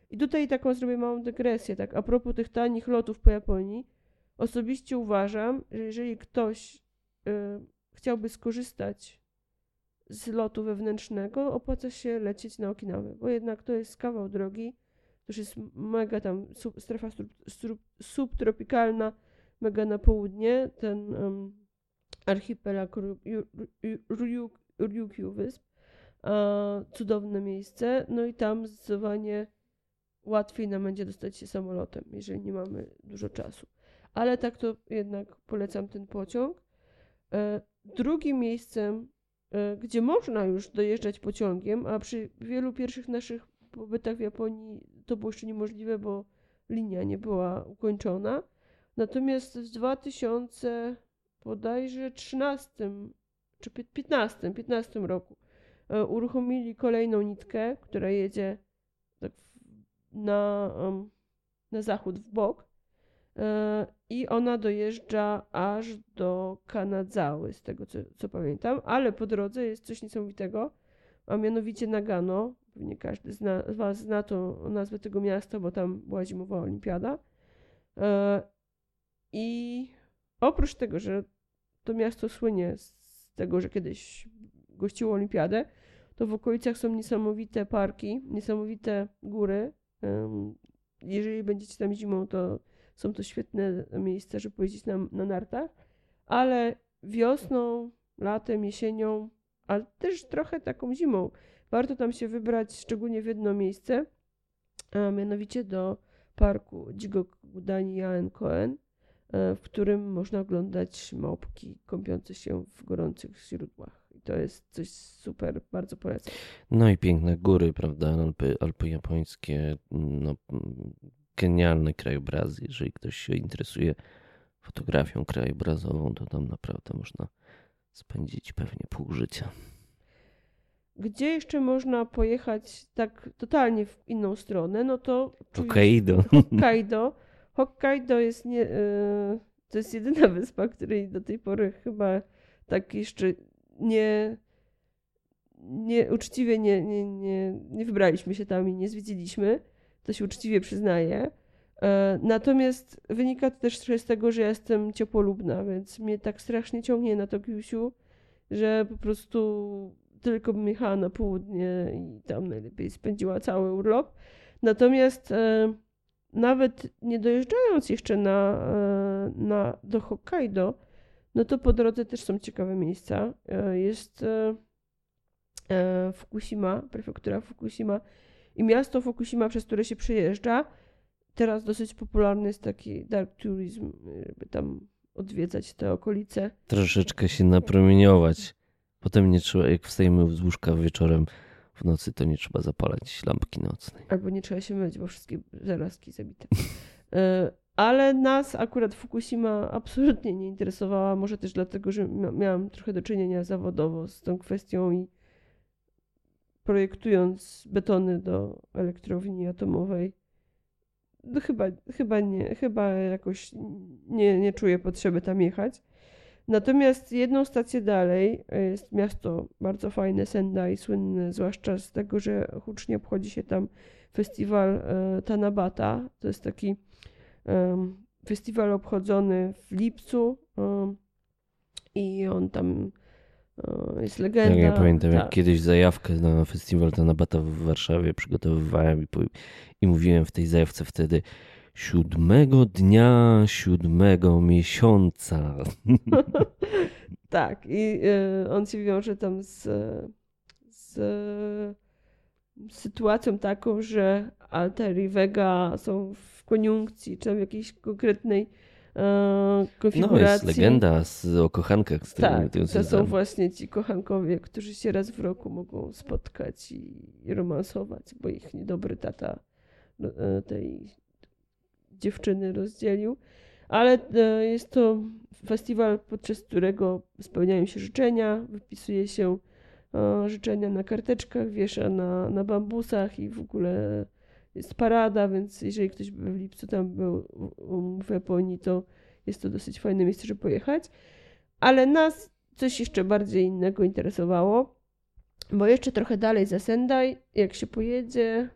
I tutaj taką zrobię małą dygresję, tak a propos tych tanich lotów po Japonii. Osobiście uważam, że jeżeli ktoś y, chciałby skorzystać z lotu wewnętrznego, opłaca się lecieć na Okinawę, bo jednak to jest kawał drogi, to już jest mega tam sub, strefa sub, subtropikalna, mega na południe, ten um, archipelag Ryukyu wysp, a, cudowne miejsce, no i tam zdecydowanie łatwiej nam będzie dostać się samolotem, jeżeli nie mamy dużo czasu. Ale tak to jednak polecam ten pociąg. E, drugim miejscem, e, gdzie można już dojeżdżać pociągiem, a przy wielu pierwszych naszych pobytach w Japonii to było jeszcze niemożliwe, bo linia nie była ukończona. Natomiast w 2000 bodajże 13 czy 15, 15 roku e, uruchomili kolejną nitkę, która jedzie tak na, na zachód w bok e, i ona dojeżdża aż do Kanadzały, z tego co, co pamiętam, ale po drodze jest coś niesamowitego, a mianowicie Nagano, pewnie każdy zna, z Was zna to nazwę tego miasta, bo tam była zimowa olimpiada. I oprócz tego, że to miasto słynie z tego, że kiedyś gościło olimpiadę, to w okolicach są niesamowite parki, niesamowite góry. Jeżeli będziecie tam zimą, to są to świetne miejsca, żeby pojeździć na, na nartach, ale wiosną, latem, jesienią, ale też trochę taką zimą, warto tam się wybrać, szczególnie w jedno miejsce, a mianowicie do parku Jigokudani Yaen Koen, e, w którym można oglądać małpki kąpiące się w gorących źródłach. I to jest coś super, bardzo polecam. No i piękne góry, prawda? Alpy, Alpy japońskie, no, genialny krajobraz. Jeżeli ktoś się interesuje fotografią krajobrazową, to tam naprawdę można spędzić pewnie pół życia. Gdzie jeszcze można pojechać tak totalnie w inną stronę, no to... Hokkaido. Hokkaido. Hokkaido jest nie... Yy, to jest jedyna wyspa, której do tej pory chyba tak jeszcze nie... nie uczciwie nie, nie, nie, nie wybraliśmy się tam i nie zwiedziliśmy. To się uczciwie przyznaję. E, natomiast wynika to też trochę z tego, że ja jestem ciepłolubna, więc mnie tak strasznie ciągnie na Tokiusiu, że po prostu tylko bym jechała na południe i tam najlepiej spędziła cały urlop. Natomiast e, nawet nie dojeżdżając jeszcze na, e, na, do Hokkaido, no to po drodze też są ciekawe miejsca. E, jest e, Fukushima, prefektura Fukushima i miasto Fukushima, przez które się przejeżdża. Teraz dosyć popularny jest taki dark tourism, żeby tam odwiedzać te okolice. Troszeczkę się napromieniować. Potem nie trzeba, jak wstajemy z łóżka wieczorem w nocy, to nie trzeba zapalać lampki nocnej. Albo nie trzeba się myć, bo wszystkie zarazki zabite. E, ale nas akurat Fukushima absolutnie nie interesowała, może też dlatego, że miałam trochę do czynienia zawodowo z tą kwestią i projektując betony do elektrowni atomowej, no chyba, chyba nie, chyba jakoś nie, nie czuję potrzeby tam jechać. Natomiast jedną stację dalej jest miasto bardzo fajne, Sendai, słynne zwłaszcza z tego, że hucznie obchodzi się tam festiwal e, Tanabata. To jest taki festiwal obchodzony w lipcu i on tam e, jest legenda. Ja, ja pamiętam, tak. jak kiedyś zajawkę na festiwal Tanabata w Warszawie przygotowywałem i, i mówiłem w tej zajawce wtedy siódmego dnia siódmego miesiąca. tak, i y, on się wiąże tam z, z sytuacją taką, że Alter i Vega są w koniunkcji, czy w jakiejś konkretnej konfiguracji. No, jest legenda z, o kochankach. Z tak, to są właśnie ci kochankowie, którzy się raz w roku mogą spotkać i, i romansować, bo ich niedobry tata tej dziewczyny rozdzielił. Ale e, jest to festiwal, podczas którego spełniają się życzenia, wypisuje się e, życzenia na karteczkach, wiesza na, na bambusach i w ogóle jest parada, więc jeżeli ktoś by w lipcu tam był w Japonii, to jest to dosyć fajne miejsce, żeby pojechać. Ale nas coś jeszcze bardziej innego interesowało, bo jeszcze trochę dalej za Sendai, jak się pojedzie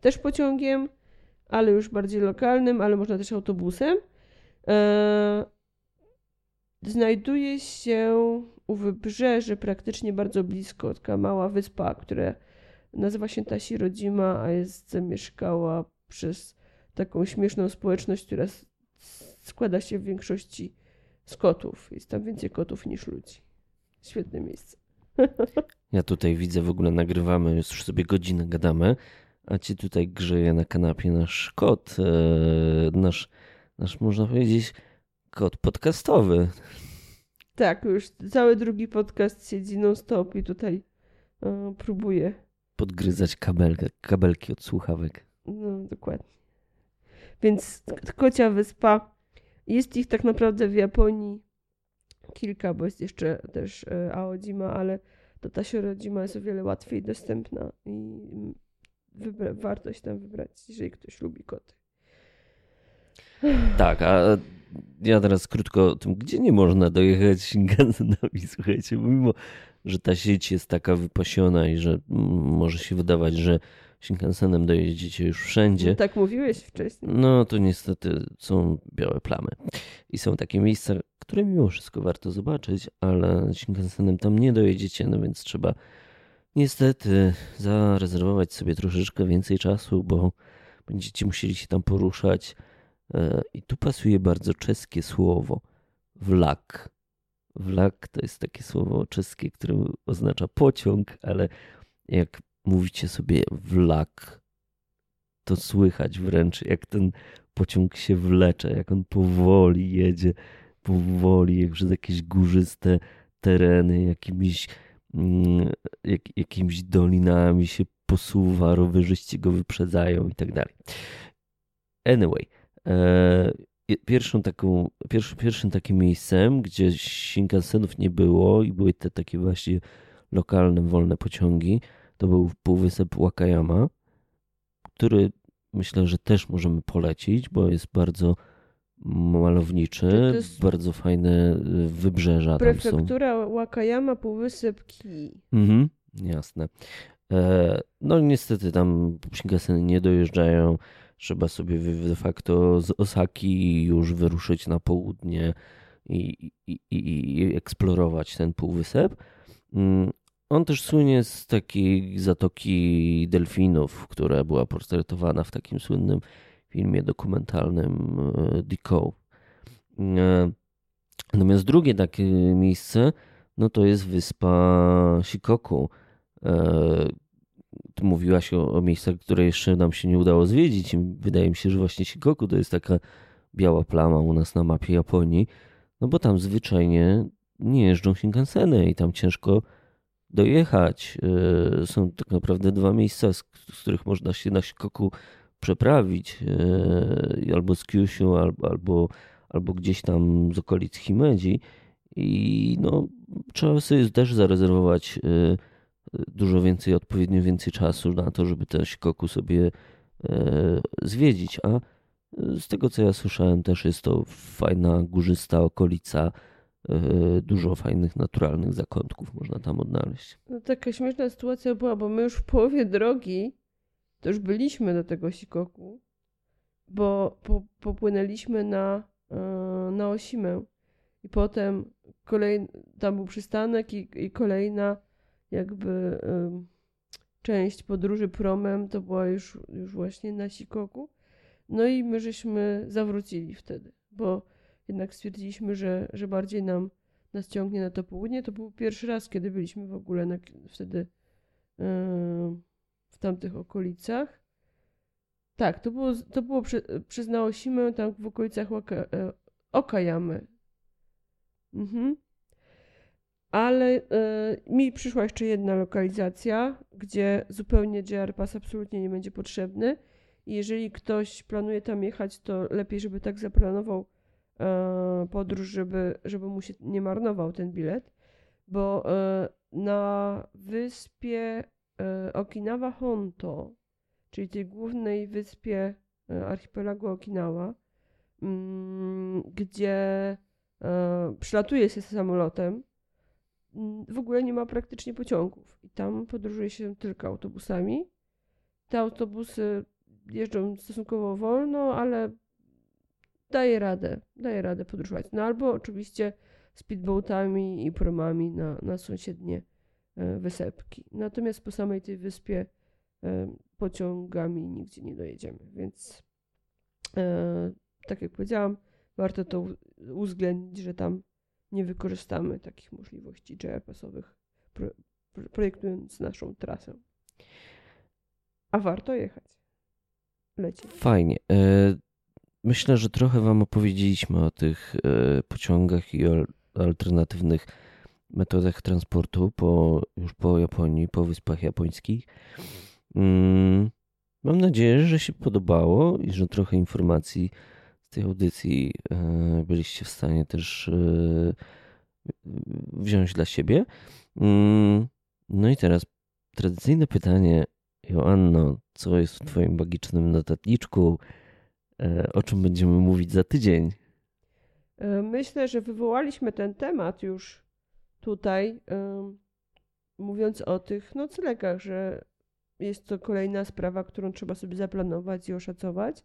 też pociągiem, ale już bardziej lokalnym, ale można też autobusem. E, znajduje się u wybrzeży praktycznie bardzo blisko, taka mała wyspa, która nazywa się Tasi Rodzima, a jest zamieszkała przez taką śmieszną społeczność, która składa się w większości z kotów. Jest tam więcej kotów niż ludzi. Świetne miejsce. Ja tutaj widzę, w ogóle nagrywamy, już sobie godzinę gadamy, a ci tutaj grzeje na kanapie nasz kot, e, nasz, nasz można powiedzieć, kot podcastowy. Tak, już cały drugi podcast siedzi non-stop i tutaj e, próbuje. Podgryzać kabelkę, kabelki od słuchawek. No, dokładnie. Więc kocia wyspa. Jest ich tak naprawdę w Japonii kilka, bo jest jeszcze też e, Aodzima, ale to ta Siorodzima jest o wiele łatwiej dostępna i wybra- warto się tam wybrać, jeżeli ktoś lubi koty. Tak, a ja teraz krótko o tym, gdzie nie można dojechać Shinkansenami, słuchajcie, mimo, że ta sieć jest taka wypasiona i że może się wydawać, że Shinkansenem dojedziecie już wszędzie. No, tak mówiłeś wcześniej. No to niestety są białe plamy. I są takie miejsca, które mimo wszystko warto zobaczyć, ale Shinkansenem tam nie dojedziecie, no więc trzeba niestety zarezerwować sobie troszeczkę więcej czasu, bo będziecie musieli się tam poruszać. E, I tu pasuje bardzo czeskie słowo wlak. Wlak to jest takie słowo czeskie, które oznacza pociąg, ale jak mówicie sobie wlak, to słychać wręcz, jak ten pociąg się wlecze, jak on powoli jedzie, powoli, jak przez jakieś górzyste tereny, jakimiś jak, jakimiś dolinami się posuwa, rowerzyści go wyprzedzają i tak dalej. Anyway, e, pierwszą taką, pierwszy, pierwszym takim miejscem, gdzie Shinkansenów nie było i były te takie właśnie lokalne, wolne pociągi, to był półwysep Wakayama, który myślę, że też możemy polecić, bo jest bardzo malowniczy, bardzo fajne y, wybrzeża Prefektura. Wakayama, Półwysep Ki. Mhm, jasne. E, no niestety tam Shinkanseny nie dojeżdżają. Trzeba sobie de facto z Osaki już wyruszyć na południe i, i, i, i eksplorować ten półwysep. Mm, on też słynie z takiej zatoki delfinów, która była portretowana w takim słynnym filmie dokumentalnym e, Deco. E, natomiast drugie takie miejsce, no to jest wyspa Shikoku. E, tu mówiłaś o, o miejscach, które jeszcze nam się nie udało zwiedzić. Wydaje mi się, że właśnie Shikoku to jest taka biała plama u nas na mapie Japonii, no bo tam zwyczajnie nie jeżdżą Shinkanseny i tam ciężko dojechać. Są tak naprawdę dwa miejsca, z których można się na Shikoku przeprawić e, albo z Kyushu, albo, albo, albo gdzieś tam z okolic Himedzi i no, trzeba sobie też zarezerwować e, dużo więcej, odpowiednio więcej czasu na to, żeby ten Shikoku sobie e, zwiedzić, a z tego co ja słyszałem też jest to fajna, górzysta okolica, dużo fajnych, naturalnych zakątków można tam odnaleźć. No, taka śmieszna sytuacja była, bo my już w połowie drogi to już byliśmy do tego Sikoku, bo po, popłynęliśmy na, na Osimę i potem kolej, tam był przystanek i, i kolejna jakby część podróży promem to była już, już właśnie na Sikoku. No i my żeśmy zawrócili wtedy, bo jednak stwierdziliśmy, że, że bardziej nam nas ciągnie na to południe. To był pierwszy raz, kiedy byliśmy w ogóle na, wtedy tamtych okolicach. Tak, to było, to było przy, tam w okolicach Waka, e, Okajamy. Mhm. Ale e, mi przyszła jeszcze jedna lokalizacja, gdzie zupełnie JR Pass absolutnie nie będzie potrzebny. I jeżeli ktoś planuje tam jechać, to lepiej, żeby tak zaplanował e, podróż, żeby, żeby mu się nie marnował ten bilet, bo na wyspie Okinawa Honto, czyli tej głównej wyspie e, archipelagu Okinawa, mm, gdzie e, przylatuje się samolotem, mm, w ogóle nie ma praktycznie pociągów i tam podróżuje się tylko autobusami. Te autobusy jeżdżą stosunkowo wolno, ale daje radę, daje radę podróżować. No albo oczywiście speedboatami i promami na, na sąsiednie e, wysepki. Natomiast po samej tej wyspie e, pociągami nigdzie nie dojedziemy, więc e, tak jak powiedziałam, warto to uwzględnić, że tam nie wykorzystamy takich możliwości JR-pasowych, pro, projektując naszą trasę. A warto jechać. Leci. Fajnie. Myślę, że trochę Wam opowiedzieliśmy o tych e, pociągach i o alternatywnych metodach transportu po, już po Japonii, po wyspach japońskich. Mm, mam nadzieję, że się podobało i że trochę informacji z tej audycji e, byliście w stanie też e, wziąć dla siebie. Mm, no i teraz tradycyjne pytanie, Joanno, co jest w Twoim magicznym notatniczku? E, o czym będziemy mówić za tydzień. Myślę, że wywołaliśmy ten temat już tutaj, mówiąc o tych noclegach, że jest to kolejna sprawa, którą trzeba sobie zaplanować i oszacować.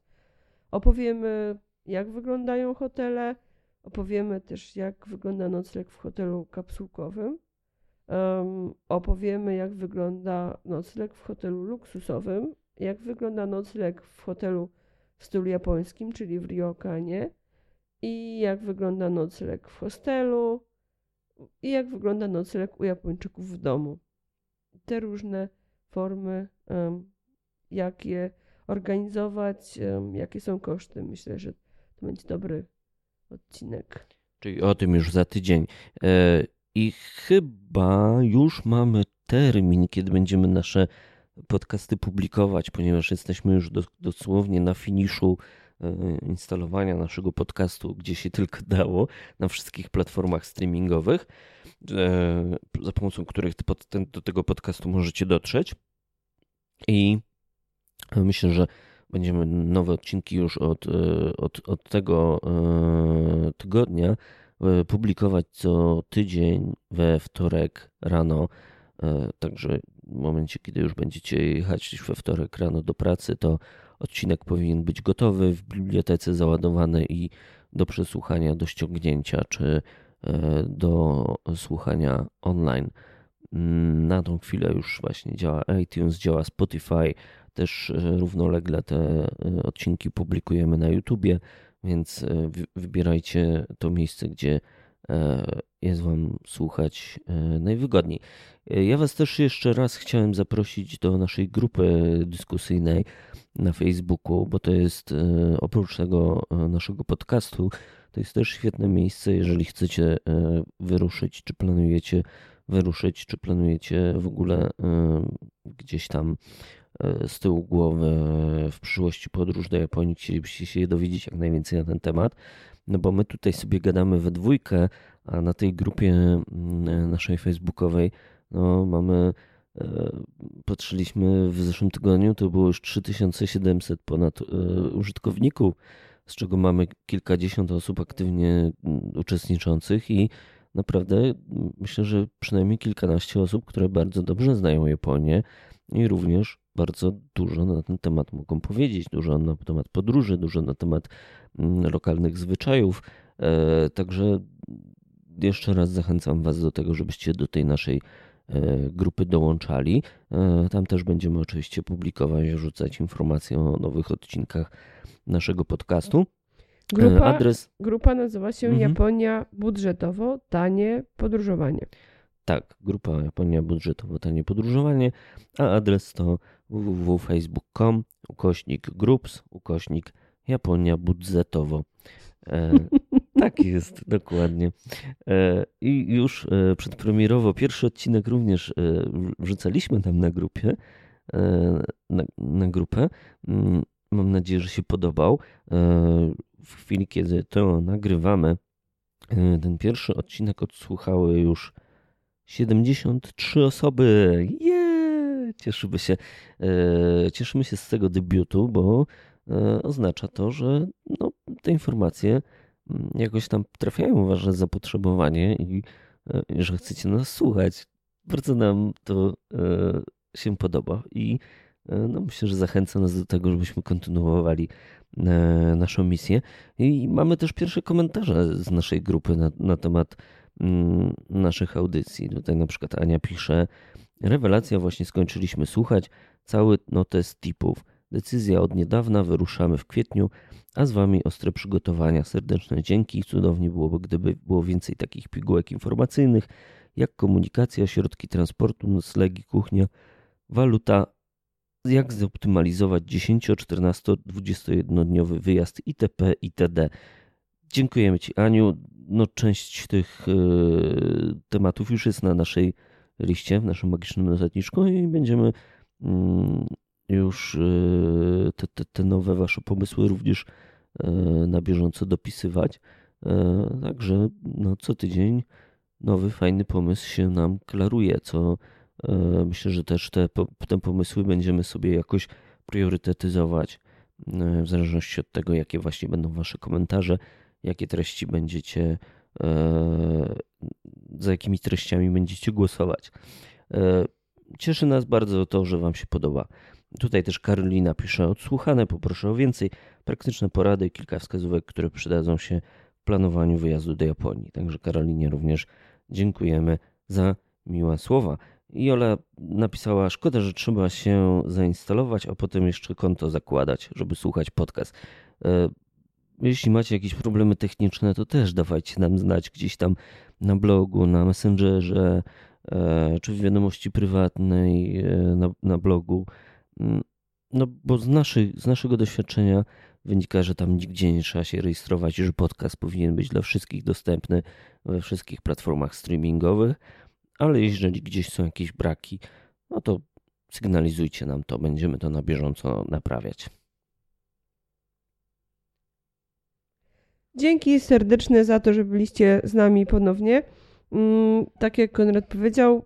Opowiemy, jak wyglądają hotele, opowiemy też, jak wygląda nocleg w hotelu kapsułkowym. Um, opowiemy, jak wygląda nocleg w hotelu luksusowym, jak wygląda nocleg w hotelu w stylu japońskim, czyli w ryokanie i jak wygląda nocleg w hostelu i jak wygląda nocleg u Japończyków w domu. Te różne formy, jak je organizować, jakie są koszty. Myślę, że to będzie dobry odcinek. Czyli o tym już za tydzień. E, I chyba już mamy termin, kiedy będziemy nasze podcasty publikować, ponieważ jesteśmy już do, dosłownie na finiszu instalowania naszego podcastu, gdzie się tylko dało, na wszystkich platformach streamingowych, e, za pomocą których do tego podcastu możecie dotrzeć. I myślę, że będziemy nowe odcinki już od, e, od, od tego tygodnia publikować co tydzień we wtorek rano. Także w momencie, kiedy już będziecie jechać we wtorek rano do pracy, to odcinek powinien być gotowy, w bibliotece załadowany i do przesłuchania, do ściągnięcia czy e, do słuchania online. Na tą chwilę już właśnie działa iTunes, działa Spotify, też e, równolegle te e, odcinki publikujemy na YouTubie, więc wybierajcie to miejsce, gdzie jest Wam słuchać najwygodniej. Ja Was też jeszcze raz chciałem zaprosić do naszej grupy dyskusyjnej na Facebooku, bo to jest e, oprócz tego e, naszego podcastu, to jest też świetne miejsce, jeżeli chcecie e, wyruszyć, czy planujecie wyruszyć, czy planujecie w ogóle gdzieś tam z tyłu głowy w przyszłości podróż do Japonii, chcielibyście się dowiedzieć jak najwięcej na ten temat, no bo my tutaj sobie gadamy we dwójkę, a na tej grupie naszej facebookowej no, mamy, e, patrzyliśmy w zeszłym tygodniu, to było już 3700 ponad e, użytkowników. z czego mamy kilkadziesiąt osób aktywnie mm, uczestniczących i naprawdę mm, myślę, że przynajmniej kilkanaście osób, które bardzo dobrze znają Japonię i również bardzo dużo na ten temat mogą powiedzieć, dużo na temat podróży, dużo na temat mm, lokalnych zwyczajów. E, także jeszcze raz zachęcam Was do tego, żebyście do tej naszej e, grupy dołączali. E, tam też będziemy oczywiście publikować, rzucać informacje o nowych odcinkach naszego podcastu. Grupa, Adres... grupa nazywa się mhm. Japonia Budżetowo Tanie Podróżowanie. Tak, grupa Japonia Budżetowo Tanie Podróżowanie, a adres to www.facebook.com ukośnik groups ukośnik Japonia Budżetowo. E, tak jest, dokładnie. E, I już e, przedpremierowo pierwszy odcinek również e, wrzucaliśmy tam na grupie, e, na, na grupę. Mm, mam nadzieję, że się podobał. W chwili, kiedy to nagrywamy, ten pierwszy odcinek odsłuchały już 73 osoby. Yeah! Cieszymy się, cieszymy się z tego debiutu, bo oznacza to, że no, te informacje mm, jakoś tam trafiają w wasze zapotrzebowanie i że chcecie nas słuchać. Bardzo nam to się podoba i no myślę, że zachęca nas do tego, żebyśmy kontynuowali naszą misję. I mamy też pierwsze komentarze z naszej grupy na, na temat mm, naszych audycji. Tutaj na przykład Ania pisze: Rewelacja, właśnie skończyliśmy słuchać. Cały notes tipów. Decyzja od niedawna, wyruszamy w kwietniu, a z Wami ostre przygotowania. Serdeczne dzięki. Cudownie byłoby, gdyby było więcej takich pigułek informacyjnych, jak komunikacja, środki transportu, noclegi, kuchnia, waluta, jak zoptymalizować 10, 14, 21 dniowy wyjazd itp. itd. Dziękujemy Ci, Aniu. No, część tych y, tematów już jest na naszej liście, w naszym magicznym notatniczku i będziemy y, już y, te, te, te, nowe Wasze pomysły również y, na bieżąco dopisywać. Y, także no, co tydzień nowy, fajny pomysł się nam klaruje, co myślę, że też te, te pomysły będziemy sobie jakoś priorytetyzować w zależności od tego, jakie właśnie będą Wasze komentarze, jakie treści będziecie, za jakimi treściami będziecie głosować. Cieszy nas bardzo to, że Wam się podoba. Tutaj też Karolina pisze odsłuchane, poproszę o więcej praktyczne porady, kilka wskazówek, które przydadzą się w planowaniu wyjazdu do Japonii. Także Karolinie również dziękujemy za miłe słowa. Jola napisała, szkoda, że trzeba się zainstalować, a potem jeszcze konto zakładać, żeby słuchać podcast. Jeśli macie jakieś problemy techniczne, to też dawajcie nam znać gdzieś tam na blogu, na Messengerze, e, czy w wiadomości prywatnej e, na, na blogu. Mm, no bo z, naszych, z naszego doświadczenia wynika, że tam nigdzie nie trzeba się rejestrować, że podcast powinien być dla wszystkich dostępny we wszystkich platformach streamingowych ale jeżeli gdzieś są jakieś braki, no to sygnalizujcie nam to, będziemy to na bieżąco naprawiać. Dzięki serdeczne za to, że byliście z nami ponownie. Mm, tak jak Konrad powiedział,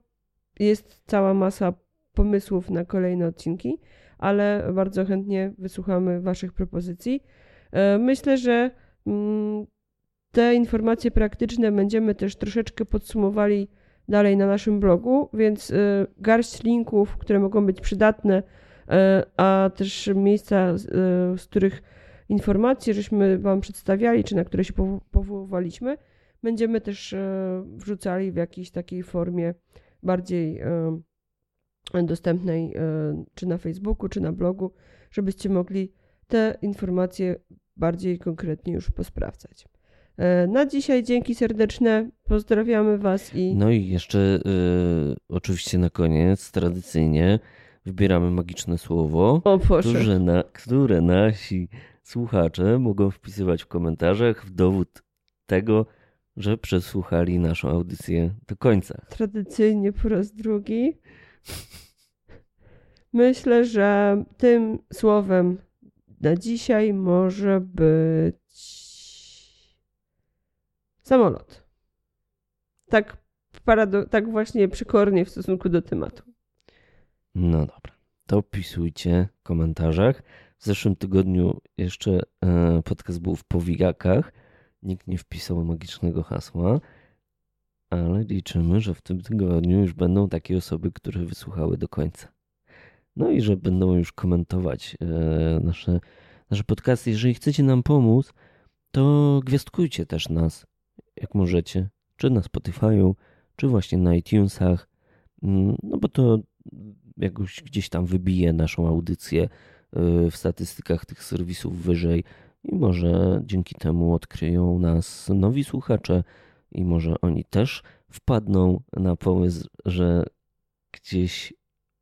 jest cała masa pomysłów na kolejne odcinki, ale bardzo chętnie wysłuchamy Waszych propozycji. E, myślę, że mm, te informacje praktyczne będziemy też troszeczkę podsumowali dalej na naszym blogu, więc y, garść linków, które mogą być przydatne, y, a też miejsca, z których informacje żeśmy Wam przedstawiali, czy na które się powoływaliśmy, będziemy też wrzucali w jakiejś takiej formie bardziej dostępnej, czy na Facebooku, czy na blogu, żebyście mogli te informacje bardziej konkretnie już posprawdzać. E, na dzisiaj dzięki serdeczne. Pozdrawiamy Was i. No i jeszcze y, oczywiście na koniec, tradycyjnie, wybieramy magiczne słowo, o, które, na, które nasi słuchacze mogą wpisywać w komentarzach w dowód tego, że przesłuchali naszą audycję do końca. Tradycyjnie po raz drugi. Myślę, że tym słowem na dzisiaj może być Samolot. Tak, parado- tak właśnie przykornie w stosunku do tematu. No dobra. To pisujcie w komentarzach W zeszłym tygodniu jeszcze e, podcast był w powijakach. Nikt nie wpisał magicznego hasła, ale liczymy, że w tym tygodniu już będą takie osoby, które wysłuchały do końca. No i że będą już komentować e, nasze, nasze podcasty. Jeżeli chcecie nam pomóc, to gwiazdkujcie też nas, jak możecie, czy na Spotify'u, czy właśnie na iTunesach, mm, no bo to jakoś gdzieś tam wybije naszą audycję w statystykach tych serwisów wyżej i może dzięki temu odkryją nas nowi słuchacze i może oni też wpadną na pomysł, że gdzieś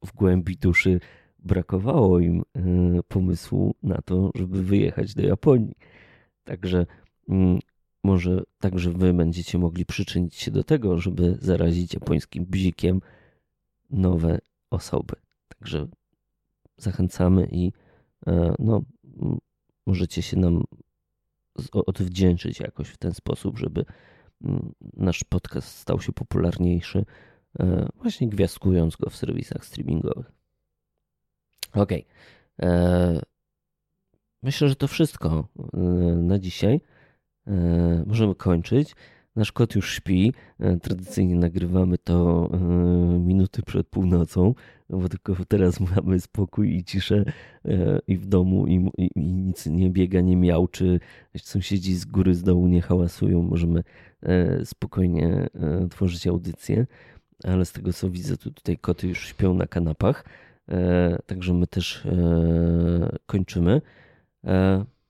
w głębi duszy brakowało im y, pomysłu na to, żeby wyjechać do Japonii. Także mm, może także wy będziecie mogli przyczynić się do tego, żeby zarazić japońskim bzikiem nowe osoby. Także zachęcamy i e, no, możecie się nam odwdzięczyć jakoś w ten sposób, żeby nasz podcast stał się popularniejszy, e, właśnie gwiazdkując go w serwisach streamingowych. Ok. E, myślę, że to wszystko na dzisiaj. Możemy kończyć. Nasz kot już śpi. E, tradycyjnie nagrywamy to e, minuty przed północą, bo tylko teraz mamy spokój i ciszę e, i w domu i, i, i nic nie biega, nie miał, czy sąsiedzi z góry, z dołu nie hałasują. Możemy spokojnie tworzyć audycję, ale z tego co widzę, to tutaj koty już śpią na kanapach, także my też kończymy.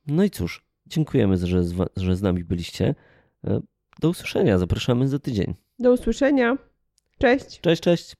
No i cóż, dziękujemy, że z, że z nami byliście. Do usłyszenia. Zapraszamy za tydzień. Do usłyszenia. Cześć. Cześć, cześć.